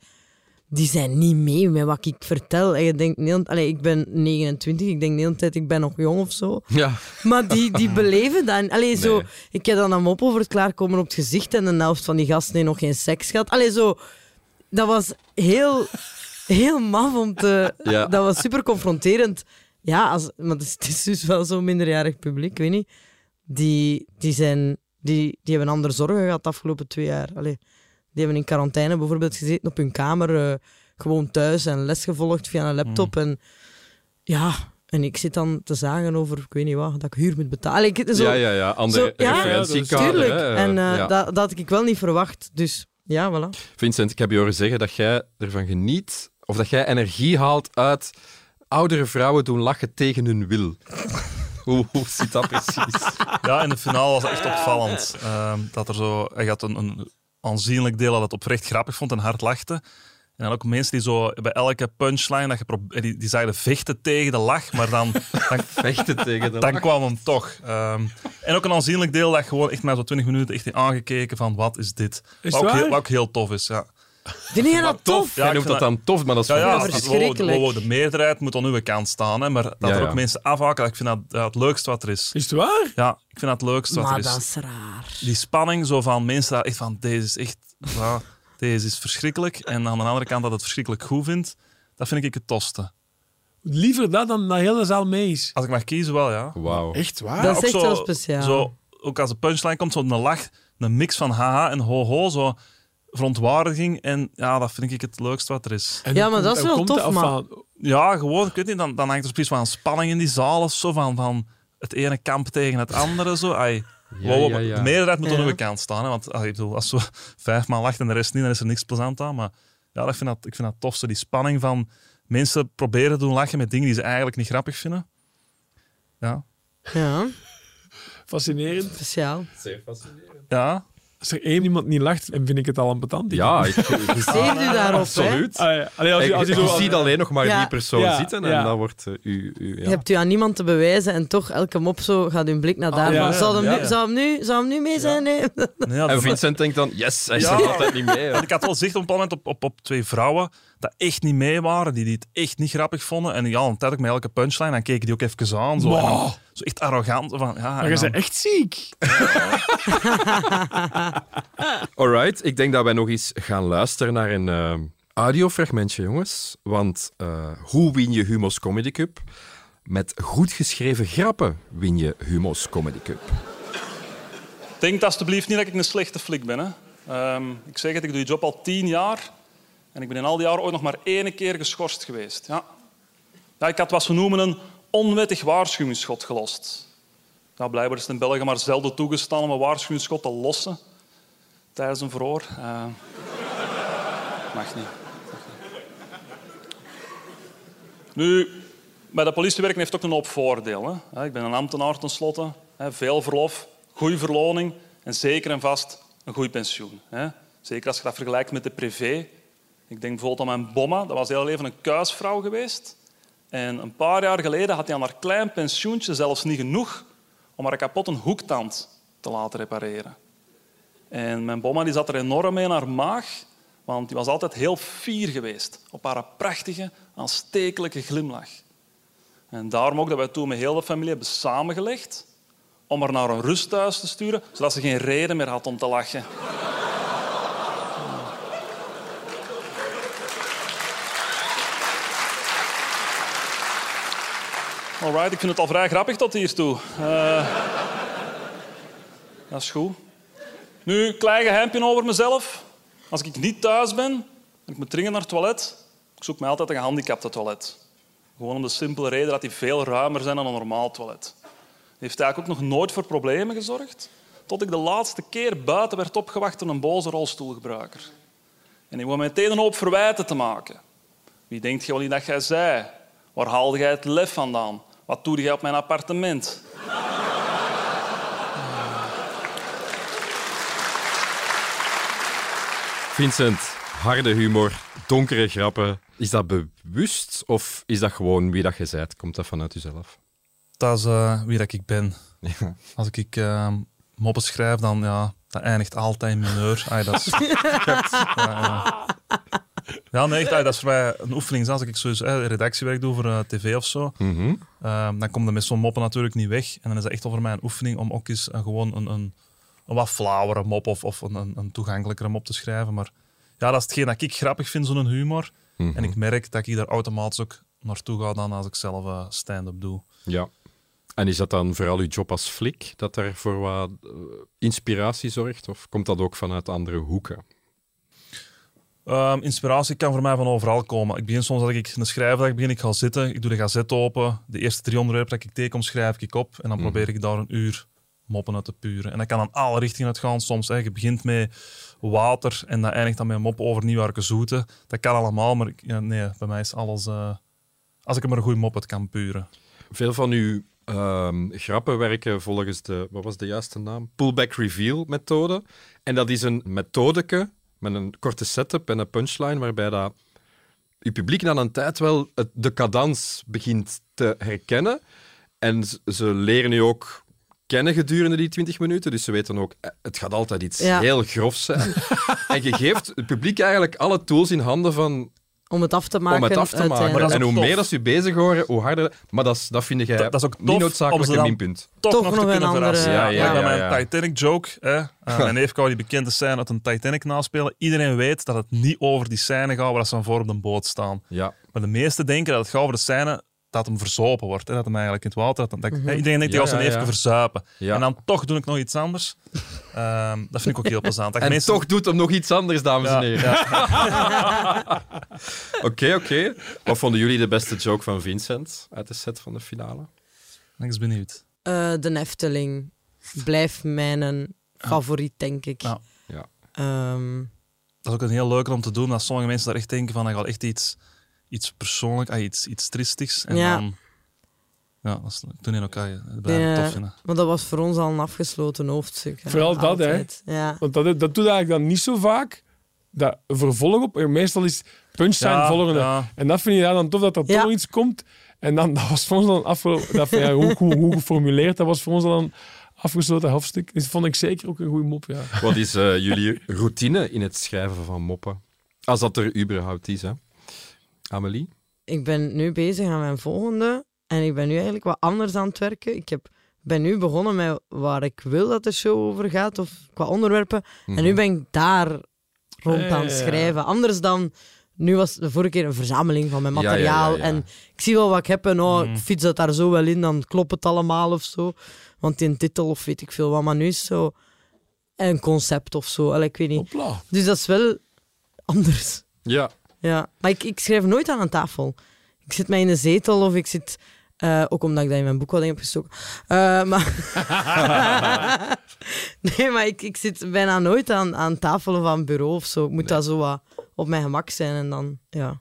Die zijn niet mee met wat ik vertel. En je denkt, nee, allee, ik ben 29, ik denk de hele tijd, ik ben nog jong of zo.
Ja,
Maar die, die beleven dat. Allee, zo, ik heb dan een mop over het klaarkomen op het gezicht en de helft van die gasten heeft nog geen seks gehad. Allee, zo, dat was heel, heel maf om te...
Ja.
Dat was super confronterend. Ja, als, maar het is, het is dus wel zo'n minderjarig publiek, ik weet niet. Die, die, zijn, die, die hebben andere zorgen gehad de afgelopen twee jaar. Allee, die hebben in quarantaine bijvoorbeeld gezeten op hun kamer, eh, gewoon thuis en les gevolgd via een laptop. En ja, en ik zit dan te zagen over, ik weet niet wat, dat ik huur moet betalen. Ik, zo,
ja, ja, ja. Andere
Zo, ja,
referentiekader.
En eh,
Ja.
dat, dat had ik wel niet verwacht. Dus ja, voilà.
Vincent, ik heb je horen zeggen dat jij ervan geniet, of dat jij energie haalt uit oudere vrouwen doen lachen tegen hun wil. [laughs] hoe, hoe zit dat precies?
Ja, in de finale was het echt opvallend. Ehm, dat er zo, hij had een, een aanzienlijk deel dat het oprecht grappig vond en hard lachte. En dan ook mensen die zo bij elke punchline, dat je probe- die, die zeiden vechten tegen de lach, maar dan, [laughs] dan,
Vechten tegen de
dan
lach.
kwam hem toch. Ehm, en ook een aanzienlijk deel dat gewoon echt na zo'n 20 minuten echt heeft aangekeken van wat is dit?
Is
wat, ook heel, wat ook heel tof is, ja.
Vind je [laughs]
Maar
dat
tof.
tof?
Ja, ik
noemt dat dan tof, maar dat is
Ja, ja,
verschrikkelijk.
wow, de meerderheid moet aan uw kant staan, hè, maar dat
Ja,
er
ja.
ook mensen afhaken, ik vind dat ja, het leukste wat er is.
Is het waar?
Ja, ik vind dat het leukste wat
Maar
er is.
dat is raar.
die spanning zo van mensen dat echt van deze is echt ja, deze is verschrikkelijk en aan de andere kant dat het verschrikkelijk goed vindt, dat vind ik het tofste.
Liever dat dan dat hele zaal mee is.
Als ik mag kiezen wel, ja.
Wauw.
Echt waar?
Dat is
Ook
echt
zo-
wel speciaal.
Zo, ook als de punchline komt, zo een lach, een mix van haha en ho-ho, zo verontwaardiging en ja, dat vind ik het leukste wat er is.
En
Ja, maar dat is wel tof,
van-
Ja, gewoon, ik weet niet, dan, dan hangt er precies een spanning in die zaal of zo, van, van het ene kamp tegen het andere. Zo. Ai,
Ja,
wow,
ja, ja.
De meerderheid moet
Ja.
aan uw kant staan. Hè, want ah, ik bedoel, als zo [laughs] vijf maal lacht en de rest niet, dan is er niks plezant aan. Maar ja, ik vind dat, ik vind dat tof, zo die spanning van mensen proberen te doen lachen met dingen die ze eigenlijk niet grappig vinden. Ja,
Ja,
Fascinerend.
speciaal.
ja.
Als er één iemand niet lacht, dan vind ik het al een patant.
Ja, [laughs] ik,
Steef u daarop,
absoluut.
Ah, ja. Allee, als zo...
ziet alleen nog maar
Ja.
die persoon
Ja,
zitten en
ja.
dan wordt eh, u... u ja.
Je hebt u aan niemand te bewijzen en toch elke mop zo gaat uw blik naar daar.
Ah, ja,
van, zou, hem
ja,
nu,
ja.
zou, hem nu, zou hem nu mee zijn? Nee.
Nee, ja,
En
dat-
Vincent denkt dan, yes, hij
Ja.
staat altijd niet mee. hè.
Ik had wel zicht op een bepaald moment op, op, op twee vrouwen dat echt niet mee waren, die, die het echt niet grappig vonden. En ja, een tijd ook met elke punchline, dan keken die ook even aan. Zo, dan zo echt arrogant. Van, ja,
Maar je
dan-
bent echt ziek. [laughs]
Alright, ik denk dat wij nog eens gaan luisteren naar een eh, audiofragmentje, jongens. Want eh, hoe win je Humo's Comedy Cup? Met goed geschreven grappen win je Humo's Comedy Cup.
Denk alsjeblieft niet dat ik een slechte flik ben. Hè. Ehm, ik zeg het, ik doe die job al tien jaar. En ik ben in al die jaren ooit nog maar één keer geschorst geweest. Ja. Ik had wat ze noemen een onwettig waarschuwingsschot gelost. Ja, blijkbaar is het in België maar zelden toegestaan om een waarschuwingsschot te lossen tijdens een verhoor. Eh, mag niet. Nu, bij de politie werken heeft ook een hoop voordelen. Ik ben een ambtenaar tenslotte. Veel verlof, goede verloning en zeker en vast een goed pensioen. Zeker als je dat vergelijkt met de privé. Ik denk bijvoorbeeld aan mijn bomma. Dat was heel leven een kuisvrouw geweest. En een paar jaar geleden had hij aan haar klein pensioentje zelfs niet genoeg om haar kapotte hoektand te laten repareren. En mijn bomma die zat er enorm mee in haar maag, want die was altijd heel fier geweest op haar prachtige, aanstekelijke glimlach. En daarom ook dat wij toen met heel de familie hebben samengelegd om haar naar een rusthuis te sturen, zodat ze geen reden meer had om te lachen. Ik vind het al vrij grappig tot hiertoe. Uh, dat is goed. Nu, klein geheimpje over mezelf. Als ik niet thuis ben en ik moet dringend naar het toilet, ik zoek mij altijd een gehandicapte toilet. Gewoon om de simpele reden dat die veel ruimer zijn dan een normaal toilet. Die heeft eigenlijk ook nog nooit voor problemen gezorgd, tot ik de laatste keer buiten werd opgewacht door een boze rolstoelgebruiker. En ik wou meteen een hoop verwijten te maken. Wie denkt je wel niet dat jij zei? Waar haalde jij het lef vandaan? Wat doe jij op mijn appartement?
Vincent, harde humor, donkere grappen. Is dat bewust of is dat gewoon wie dat je bent? Komt dat vanuit jezelf?
Dat is uh, wie dat ik ben.
Ja.
Als ik uh, moppen schrijf, dan ja, dat eindigt altijd in mineur. Ay, dat is, [laughs] ja, ja, nee, echt, ay, dat is voor mij een oefening. Als ik sowieso eh, redactiewerk doe voor uh, tv of zo,
Mhm.
uh, dan komt er met zo'n moppen natuurlijk niet weg. En dan is dat echt voor mij een oefening om ook eens uh, gewoon een, een, een wat flauwere mop of, of een, een, een toegankelijkere mop te schrijven. Maar ja, dat is hetgeen dat ik grappig vind, zo'n humor.
Mhm.
En ik merk dat ik daar automatisch ook naartoe ga dan als ik zelf uh, stand-up doe.
Ja. En is dat dan vooral uw job als flik dat er voor wat inspiratie zorgt? Of komt dat ook vanuit andere hoeken?
Um, inspiratie kan voor mij van overal komen. Ik begin soms dat ik een schrijfdag begin, ik ga zitten, ik doe de gazet open. De eerste drie onderwerpen dat ik tegenkom, schrijf ik op. En dan
Mhm.
probeer ik daar een uur moppen uit te puren. En dat kan aan alle richtingen uitgaan. Soms, hè, je begint met water en dat eindigt dan met een mop over Nieuwarke Zoete. Dat kan allemaal, maar ik, ja, nee, bij mij is alles... Uh, als ik er maar een goede mop uit kan puren.
Veel van uw um, grappen werken volgens de, wat was de juiste naam? Pullback Reveal methode. En dat is een methodeke met een korte setup en een punchline waarbij dat je publiek na een tijd wel het, de cadans begint te herkennen. En ze leren nu ook kennen gedurende die 20 minuten. Dus ze weten ook, het gaat altijd iets ja. heel grofs zijn. [laughs] en je geeft het publiek eigenlijk alle tools in handen van
om het af te maken.
Om het af te maken. En hoe meer dat ze bezig horen, hoe harder. Maar dat, is, dat vind jij
dat, dat is ook
niet noodzakelijk een minpunt.
Toch,
toch
nog,
nog
te
een andere.
Verrassen.
Ja, ja,
ja,
ja, ja.
Mijn Titanic joke. Hè. Uh, [laughs] mijn neef die bekende scène uit een Titanic naspelen. Iedereen weet dat het niet over die scène gaat waar ze van voor op de boot staan.
Ja.
Maar de meesten denken dat het gaat over de scène dat hem verzopen wordt. Hè. Dat hem eigenlijk in het water... Dat, dat,
Mhm.
hè, iedereen denkt,
Ja,
ja,
ja,
even
ja.
verzuipen.
Ja.
En dan toch doe ik nog iets anders. Um, [laughs] dat vind ik ook heel plezant. Dat
En
mensen-
toch doet hem nog iets anders, dames
Ja,
en heren. [laughs] Oké, oké. Wat vonden jullie de beste joke van Vincent uit de set van de finale?
Ik ben benieuwd.
Uh, de Efteling blijft mijn favoriet, denk ik.
Ja.
Ja.
Um,
Dat is ook een heel leuke om te doen, dat sommige mensen daar echt denken van, hij gaat echt iets, iets persoonlijk, ah, iets, iets triestigs. En
Ja.
dan... Ja, dat is toen in elkaar. Dat
Ja,
tof vinden.
maar dat was voor ons al een afgesloten hoofdstuk. hè.
Vooral dat, hè.
Ja.
Want dat, dat doet eigenlijk dan niet zo vaak. Dat vervolg op. Meestal is punchline
Ja,
volgende.
ja.
En dat vind je dan tof dat er
Ja.
toch iets komt. En dan [laughs] dat was voor ons dan afgelopen. Dat, ja, hoe, hoe, hoe geformuleerd, dat was voor ons dan een afgesloten hoofdstuk. Dus vond ik zeker ook een goede mop. Ja.
Wat is eh, jullie routine in het schrijven van moppen? Als dat er überhaupt is, hè? Amelie?
Ik ben nu bezig aan mijn volgende. En ik ben nu eigenlijk wat anders aan het werken. Ik heb, ben nu begonnen met waar ik wil dat de show over gaat, of qua onderwerpen. En nu ben ik daar rond aan het
ja.
schrijven. Anders dan... Nu was de vorige keer een verzameling van mijn
Ja, ja,
materiaal.
ja, ja.
En ik zie wel wat ik heb en oh,
Mm.
ik fiets dat daar zo wel in, dan klopt het allemaal of zo. Want in titel of weet ik veel wat. Maar nu is zo een concept of zo. Allee, ik weet niet.
Hopla.
Dus dat is wel anders.
Ja.
Ja, maar ik, ik schrijf nooit aan een tafel. Ik zit mij in een zetel of ik zit... eh, ook omdat ik dat in mijn boek heb gestoken. Eh, maar... [laughs] [laughs] nee, maar ik, ik zit bijna nooit aan, aan tafel of aan bureau of zo. Ik moet dat zo wat op mijn gemak zijn en dan ja,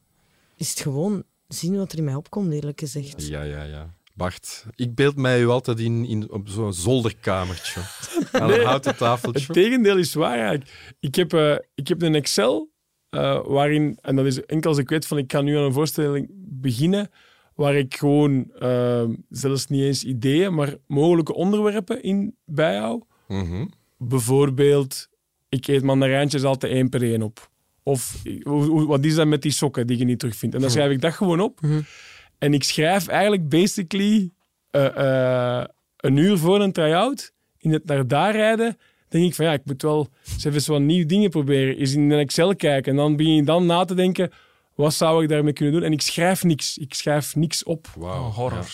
is het gewoon zien wat er in mij opkomt, eerlijk gezegd.
Ja, ja, ja. Bart, ik beeld mij u altijd in, in op zo'n zolderkamertje. [laughs] Aan een houten
Het
tafeltje.
tegendeel is waar eigenlijk. Ik heb, eh, ik heb een Excel eh, waarin, en dat is enkel als ik weet van ik ga nu aan een voorstelling beginnen, waar ik gewoon eh, zelfs niet eens ideeën, maar mogelijke onderwerpen in bijhoud.
Mhm.
Bijvoorbeeld, ik eet mandarijntjes altijd één per één op. Of wat is dat met die sokken die je niet terugvindt? En dan schrijf ik dat gewoon op.
Mhm.
En ik schrijf eigenlijk basically eh, eh, een uur voor een try-out, in het naar daar rijden, denk ik van ja, ik moet wel eens even zo wat nieuwe dingen proberen. Eens in een Excel kijken. En dan begin je dan na te denken, wat zou ik daarmee kunnen doen? En ik schrijf niks. Ik schrijf niks op.
Wauw.
Oh, horror.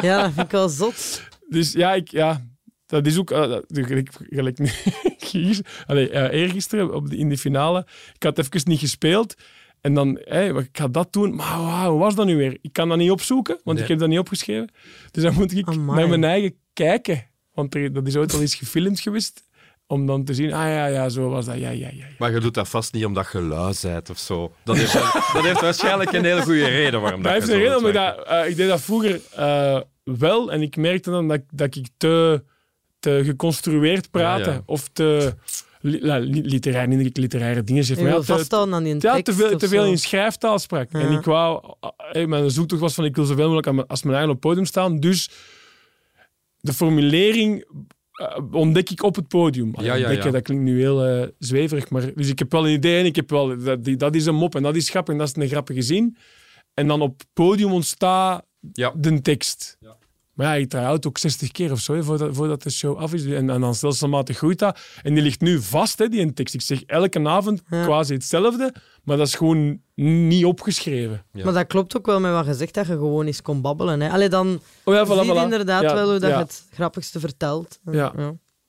Ja, [laughs] dat vind ik wel zot.
Dus ja, ik, ja dat is ook... Uh, gelijk, gelijk nu, [laughs] hier, allee, uh, eergisteren op de, in de finale. Ik had even niet gespeeld. En dan, hey, ik ga dat doen. Maar wow, hoe was dat nu weer? Ik kan dat niet opzoeken, want
Nee.
ik heb dat niet opgeschreven. Dus dan moet ik
Amai.
naar mijn eigen kijken. Want er, dat is ooit al eens gefilmd geweest. Om dan te zien, ah ja, ja, zo was dat. Ja, ja, ja. ja.
Maar je doet dat vast niet omdat je lui bent of zo. Dat heeft, [laughs] dat heeft waarschijnlijk een hele goede reden waarom
Dat
dat
heeft
je
een reden, omdat dat, eh, ik deed dat vroeger eh, wel. En ik merkte dan dat, dat ik te, te geconstrueerd praatte.
Ja, ja.
Of te li, la- literair, niet dat ik literaire dingen zeg.
Je
Maar te,
vasthouden aan die
ja,
tekst
te veel, te veel in schrijftaal sprak. En ik wou... eh, mijn zoektocht was van ik wil zoveel mogelijk aan mijn- als mijn eigen op het podium staan. Dus de formulering eh, ontdek ik op het podium.
Ja, ja, ja.
Dat klinkt nu heel eh, zweverig. Maar, dus ik heb wel een idee en ik heb wel... Dat, die- dat is een mop en dat is grappig en dat is een grappige zin. En dan op het podium ontstaat
Ja.
de tekst. Maar ja, ik try-out ook 60 keer of zo, hè, voordat, voordat de show af is. En, en dan stelselmatig groeit dat. En die ligt nu vast, hè, die tekst. Ik zeg elke avond
Ja.
quasi hetzelfde, maar dat is gewoon niet opgeschreven.
Ja.
Maar dat klopt ook wel met wat je zegt, dat je gewoon eens kon babbelen. Hè. Allee, dan
Oh ja, voilà,
zie je
voilà.
inderdaad
Ja,
wel hoe dat
ja.
je het grappigste vertelt.
Ja.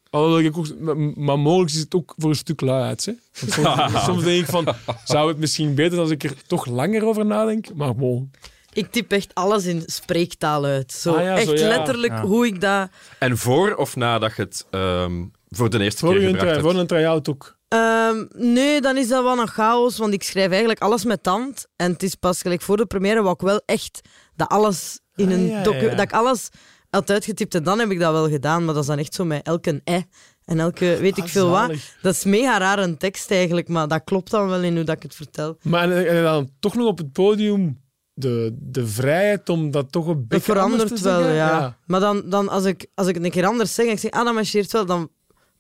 Alhoewel ik ook, maar- mogelijk is het ook voor een stuk luiheid. Hè? [laughs] Soms denk ik van, zou het misschien beter als ik er toch langer over nadenk? Maar bon.
Ik typ echt alles in spreektaal uit. Zo,
Ah ja,
echt
zo, ja.
letterlijk
Ja.
hoe ik dat...
En voor of nadat je het ehm, voor de eerste
Voor
keer
try,
hebt?
voor een try-out ook.
Ehm, nee, dan is dat wel een chaos, want ik schrijf eigenlijk alles met tand. En het is pas gelijk voor de première wat ik wel echt dat alles in
Ah,
een
ja,
docu-
ja.
dat ik alles had uitgetypt en dan heb ik dat wel gedaan. Maar dat is dan echt zo met elke e en elke weet ik
Ah,
veel wat. Dat is mega raar een tekst eigenlijk, maar dat klopt dan wel in hoe dat ik het vertel.
Maar en, en dan toch nog op het podium de, de vrijheid om dat toch een beetje anders
verandert
te
wel, ja. Maar dan, dan als, ik, als ik het een keer anders zeg en ik zeg, ah, dat marcheert wel, dan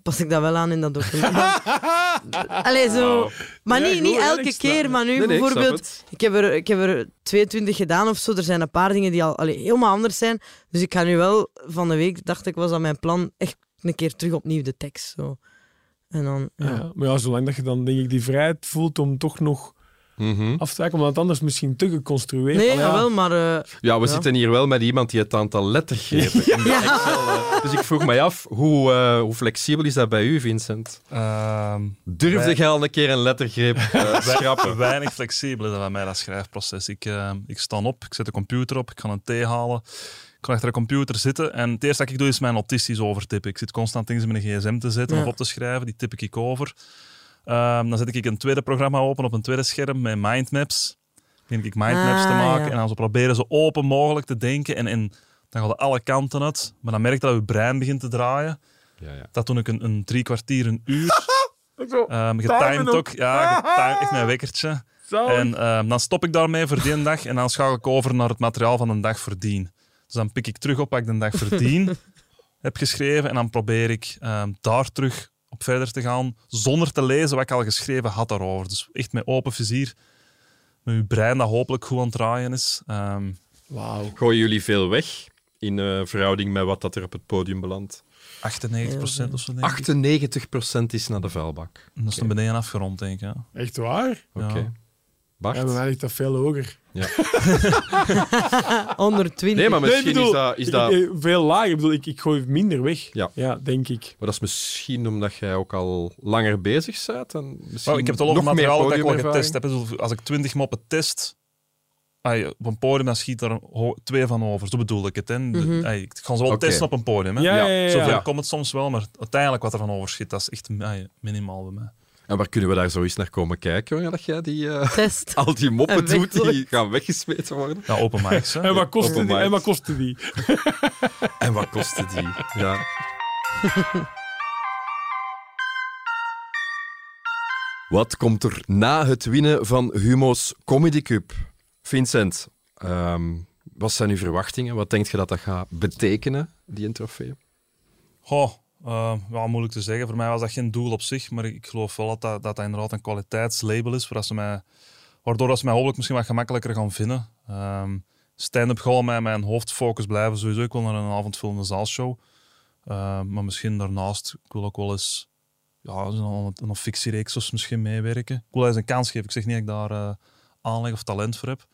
pas ik dat wel aan in dat document. [laughs] Allee, zo. Maar
Ja,
niet, niet elke keer, maar nu
Nee, nee,
bijvoorbeeld... Ik heb, er, ik heb er 22 gedaan of zo. Er zijn een paar dingen die al allee, helemaal anders zijn. Dus ik ga nu wel van de week, dacht ik, was dat mijn plan, echt een keer terug opnieuw de tekst. Zo. En dan, ja.
Ja, maar ja, zolang dat je dan denk ik die vrijheid voelt om toch nog
Mhm.
af te omdat het anders misschien te geconstrueerd
Nee,
Allee, ja.
jawel, maar... eh,
Ja, we
Ja.
zitten hier wel met iemand die het aantal lettergrepen in de Excel... eh, Dus ik vroeg mij af, hoe, eh, hoe flexibel is dat bij u, Vincent?
Ehm,
Durfde
Wij-
jij al een keer een lettergreep eh, [laughs] schrappen?
weinig flexibel is dat bij mij, dat schrijfproces. Ik, ik sta op, ik zet de computer op, ik ga een thee halen. Ik ga achter de computer zitten en het eerste dat ik doe is mijn notities overtippen. Ik zit constant dingen in mijn gsm te zetten
Ja.
of op te schrijven, die tip ik over. Ehm, dan zet ik een tweede programma open op een tweede scherm met mindmaps. Dan begin ik mindmaps te
Ah,
maken
ja.
en dan zo proberen zo open mogelijk te denken. En, en dan gaat het alle kanten uit. Maar dan merk je dat je brein begint te draaien.
Ja, ja.
Dat doe ik een, een drie kwartier, een uur. [laughs]
Zo,
Um, getimed
ook.
Ja, getimed, echt mijn wekkertje.
zalig.
En ehm, dan stop ik daarmee voor die dag en dan schakel ik over naar het materiaal van de dag voordien. Dus dan pik ik terug op wat ik de dag voordien [laughs] heb geschreven en dan probeer ik ehm, daar terug op verder te gaan zonder te lezen wat ik al geschreven had daarover. Dus echt met open vizier, met uw brein dat hopelijk goed aan het draaien is. Ehm,
Wauw.
Gooien jullie veel weg in eh, verhouding met wat dat er op het podium belandt?
98% of zo, denk ik.
98% is naar de vuilbak.
En dat is naar beneden afgerond, denk ik. Ja.
Echt waar?
Oké. Bart?
Ja, bij mij ligt dat veel hoger.
120. [laughs]
Nee, maar
Nee,
misschien
ik bedoel,
is dat... Is dat...
ik- veel lager. Ik bedoel, ik, ik gooi minder weg.
Ja.
denk ik.
Maar dat is misschien omdat jij ook al langer bezig bent. En misschien
Oh, ik heb het al over materiaal dat ik al getest heb. Ik bedoel, Als ik 20 moppen test, ai, op een podium, dan schiet er twee van over. Zo bedoel ik het. Hè. De-
Mhm.
ik ga ze wel testen op een podium. Hè.
Ja, ja, ja. ja,
Zoveel
ja.
komt het soms wel, maar uiteindelijk wat er van overschiet, dat is echt minimaal bij mij.
En waar kunnen we daar zo eens naar komen kijken, jongen, dat jij die, eh,
Test. [laughs]
al die moppen
En
doet die gaan weggesmeten worden?
Ja, open mics.
En wat kostte die? En wat kostte die? [laughs]
En wat kostte die? Ja. [laughs] Wat komt er na het winnen van Humo's Comedy Cup? Vincent, ehm, wat zijn uw verwachtingen? Wat denkt je dat dat gaat betekenen, die een trofee?
Goh, eh, ja, moeilijk te zeggen. Voor mij was dat geen doel op zich, maar ik geloof wel dat dat, dat, inderdaad een kwaliteitslabel is, waardoor ze mij, hopelijk misschien wat gemakkelijker gaan vinden. Ehm, stand-up gaat mij mijn hoofdfocus blijven. Sowieso, ik wil naar een avondvullende zaalshow. Uh, maar misschien daarnaast, ik wil ook wel eens ja, een, een fictiereeks misschien meewerken. Ik wil eens een kans geven. Ik zeg niet dat ik daar uh, aanleg of talent voor heb.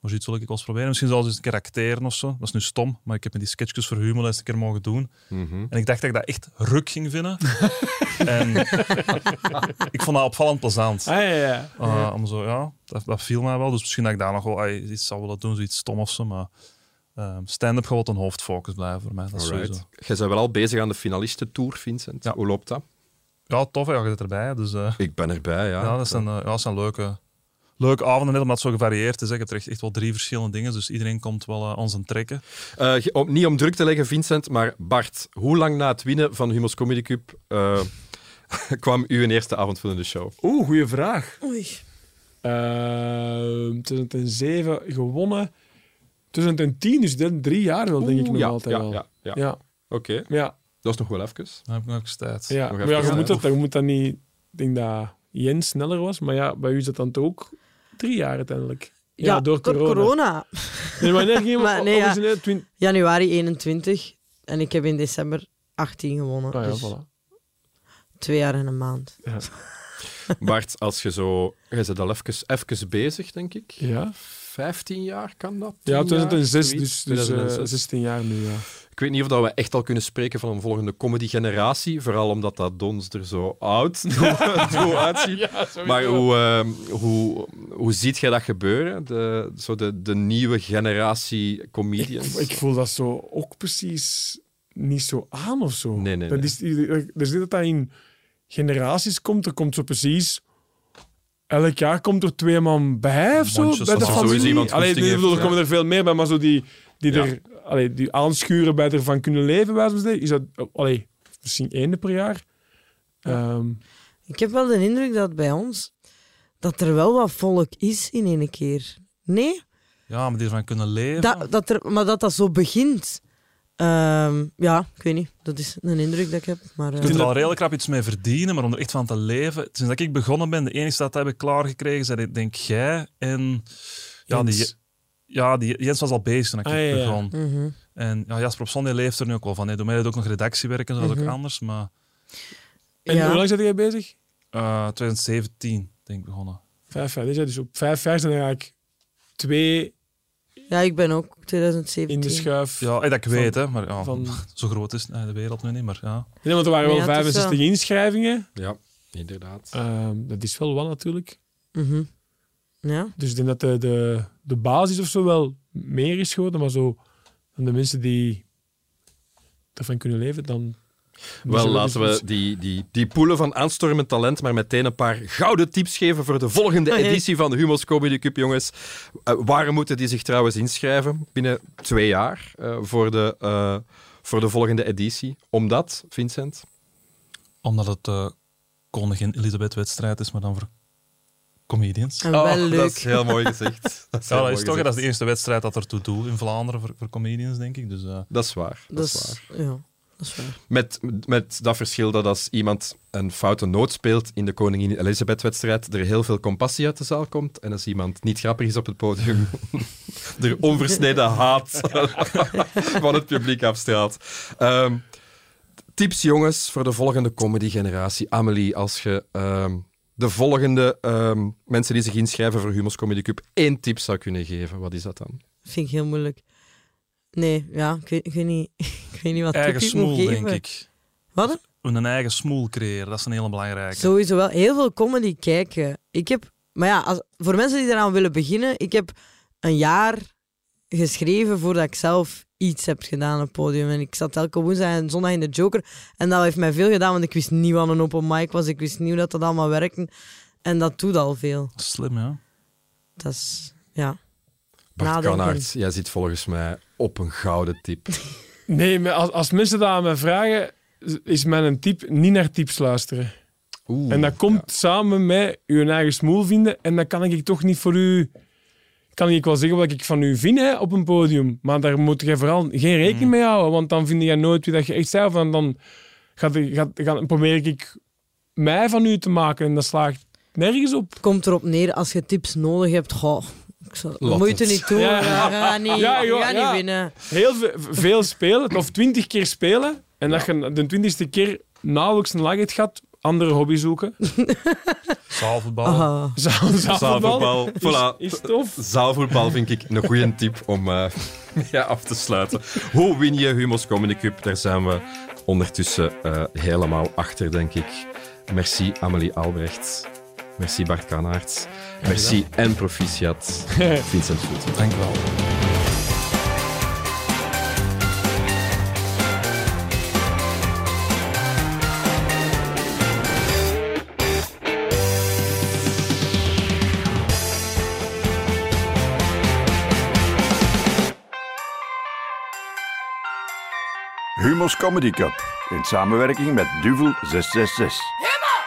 Maar zoiets wil ik wel eens proberen. Misschien zelfs eens een keer acteren of zo. Dat is nu stom, maar ik heb me die sketchjes voor Humo eens een keer mogen doen.
Mhm.
En ik dacht dat ik dat echt ruk ging vinden. [laughs] en ik vond dat opvallend plezant.
Ah, ja, ja.
Uh, om zo, ja, dat, dat viel mij wel. Dus misschien dat ik daar nog wel ay, iets zou willen doen, zoiets stom of zo. Maar uh, stand-up gaat een hoofdfocus blijven voor mij. Dat is
Alright.
sowieso.
Jij bent wel al bezig aan de finalistentour, Vincent.
Ja.
Hoe loopt dat?
Ja, tof, hè, je zit erbij. Dus uh,
Ik ben erbij, ja.
ja, dat zijn, uh, ja, dat zijn leuke, leuke avonden, net omdat het zo gevarieerd is. Hè. Je hebt er echt, echt wel drie verschillende dingen, dus iedereen komt wel uh, aan zijn trekken.
Uh, ge- om, niet om druk te leggen, Vincent, maar Bart, hoe lang na het winnen van Humo's Comedy Cup uh, [laughs] kwam uw eerste avondvullende show?
Oeh, goede vraag.
Oei.
Uh, 2007 gewonnen. 2010, dus dan drie jaar wel, denk ik nog
ja,
altijd
ja,
wel.
ja, ja.
ja.
Oké,
ja.
dat is nog wel even.
Dan heb ik nog eens tijd.
Ja,
Nog
maar ja, je, moet dat, je moet dat niet... Ik denk dat Jens sneller was, maar ja, bij u is dat dan toch ook drie jaar uiteindelijk. Ja, door corona. Nee, maar nee, ging [laughs]
Maar nee, ja. Januari 21 en ik heb in december 18 gewonnen.
Ah ja,
dus
voilà.
twee jaar en een maand. [laughs]
Bart, als je zo... Je bent al even, even bezig, denk ik.
Ja,
15 jaar kan dat?
ja
10 jaar,
2006,
zoiets?
dus, dus eh,
2006.
16 jaar nu, ja.
Ik weet niet of dat we echt al kunnen spreken van een volgende comedy-generatie. Vooral omdat dat Dons er zo oud [laughs] zo uitziet. Maar hoe, eh, hoe, hoe ziet jij dat gebeuren? De, zo de, de nieuwe generatie comedians?
Ik voel dat zo ook precies niet zo aan of zo.
Nee, nee,
dat
nee.
Is, er is niet dat dat in generaties komt. Er komt zo precies... Elk jaar komt er twee man bij of zo. Bij de
er
Allee, ik bedoel, er komen er veel meer bij, maar zo die, die,
Ja.
er, allee, die aanschuren bij ervan kunnen leven, bij spreken, is dat allee, misschien één per jaar. Ehm,
Ik heb wel de indruk dat bij ons dat er wel wat volk is in één keer. Nee?
Ja, maar die ervan kunnen leven.
Dat, dat er, maar dat dat zo begint. Ehm, ja, ik weet niet. Dat is een indruk dat ik heb. Maar, eh,
Je kunt er al redelijk rap iets mee verdienen, maar om er echt van te leven... Sinds dat ik begonnen ben, de enige dat heb ik klaargekregen, zijn denk jij en... Ja, die. Ja die, Jens was al bezig toen ik
Ah, ja, ja.
begon.
mhm.
En ja, Jasper op Zonday leeft er nu ook wel van. Hij doet mij ook nog redactiewerk en zo, dat is
Mhm.
ook anders. Maar
en
Ja.
hoe lang zit jij bezig?
eh 2017 denk ik begonnen.
Vijf jaar. Dus, dus op vijf jaar zijn er eigenlijk twee
Ja, ik ben ook 2017.
in de schuif.
Ja, eh, dat ik
Van-
weet, hè. Maar ja,
van-
zo groot is eh, de wereld nu niet, maar ja.
Nee, want er waren wel
Ja, het is
65
wel-
inschrijvingen.
Ja, inderdaad.
Ehm, dat is wel wat natuurlijk.
Mhm. Ja.
Dus ik denk dat de, de, de basis of zo wel meer is geworden, maar zo van de mensen die ervan kunnen leven, dan.
Wel, laten we die, die, die poelen van aanstormend talent maar meteen een paar gouden tips geven voor de volgende editie van de Humo's Comedy Cup, jongens. Eh, waar moeten die zich trouwens inschrijven? Binnen twee jaar eh, voor, de, eh, voor de volgende editie. Omdat, Vincent?
Omdat het de Koningin Elisabeth-wedstrijd is, maar dan voor comedians.
En wel leuk.
Oh, [laughs] Dat is heel mooi gezegd. Dat is,
Ja, dat is toch
gezegd.
dat is de eerste wedstrijd dat ertoe doet in Vlaanderen voor, voor comedians, denk ik. Dus, eh,
Dat is waar. Dat,
Dat
is waar.
ja, dat is waar.
Met, met dat verschil dat als iemand een foute noot speelt in de Koningin Elisabeth-wedstrijd, er heel veel compassie uit de zaal komt. En als iemand niet grappig is op het podium, [laughs] er onversneden haat [laughs] van het publiek afstraalt. Ehm, tips, jongens, voor de volgende comedy-generatie. Amelie, als je ehm, de volgende ehm, mensen die zich inschrijven voor Humo's Comedy Cup één tip zou kunnen geven, wat is dat dan?
Vind ik heel moeilijk. Nee, ja, ik weet, ik weet niet, [laughs] ik weet niet wat
eigen smoel, denk ik.
Wat?
Een eigen smoel creëren, dat is een hele belangrijke.
Sowieso wel heel veel comedy kijken. Ik heb, maar ja, als, voor mensen die eraan willen beginnen, ik heb een jaar geschreven voordat ik zelf iets heb gedaan op het podium. En ik zat elke woensdag en zondag in de Joker. En dat heeft mij veel gedaan, want ik wist niet wat een open mic was. Ik wist niet hoe dat, dat allemaal werkte. En dat doet al veel.
Slim, ja.
Dat is, ja.
Bart
Nadenken.
Kanaert, jij zit volgens mij op een gouden tip. [laughs]
Nee, maar als, als mensen dat aan mij vragen, is mijn tip niet naar tips luisteren.
Oeh,
En dat komt samen met uw eigen smoel vinden. En dan kan ik toch niet voor u... Kan ik wel zeggen wat ik van u vind hè, op een podium. Maar daar moet je vooral geen rekening mee houden. Want dan vind je nooit wie dat je echt zelf... En dan gaat, gaat, gaat, probeer ik mij van u te maken. En dat slaagt nergens op.
Het komt erop neer, als je tips nodig hebt, goh, Ik zal,
Laat
moet je
het.
niet doen.
Ja,
gaat niet,
Ja, joh,
gaat
ja.
niet winnen.
Heel ve- veel spelen, of twintig keer spelen. En dat je de twintigste keer nauwelijks een lag hebt gehad, andere hobby zoeken. [laughs]
Zaalvoetbal.
Zaal- Zaalvoetbal is tof.
Zaalvoetbal vind ik een goede tip om eh, [laughs] ja, af te sluiten. Hoe win je Humo's Comedy Cup? Daar zijn we ondertussen eh, helemaal achter, denk ik. Merci Amelie Albrecht. Merci Bart Kanaerts. Merci en proficiat [laughs] Vincent Voet.
Dank u wel.
Humo's Comedy Cup. In samenwerking met Duvel 666.
Humo!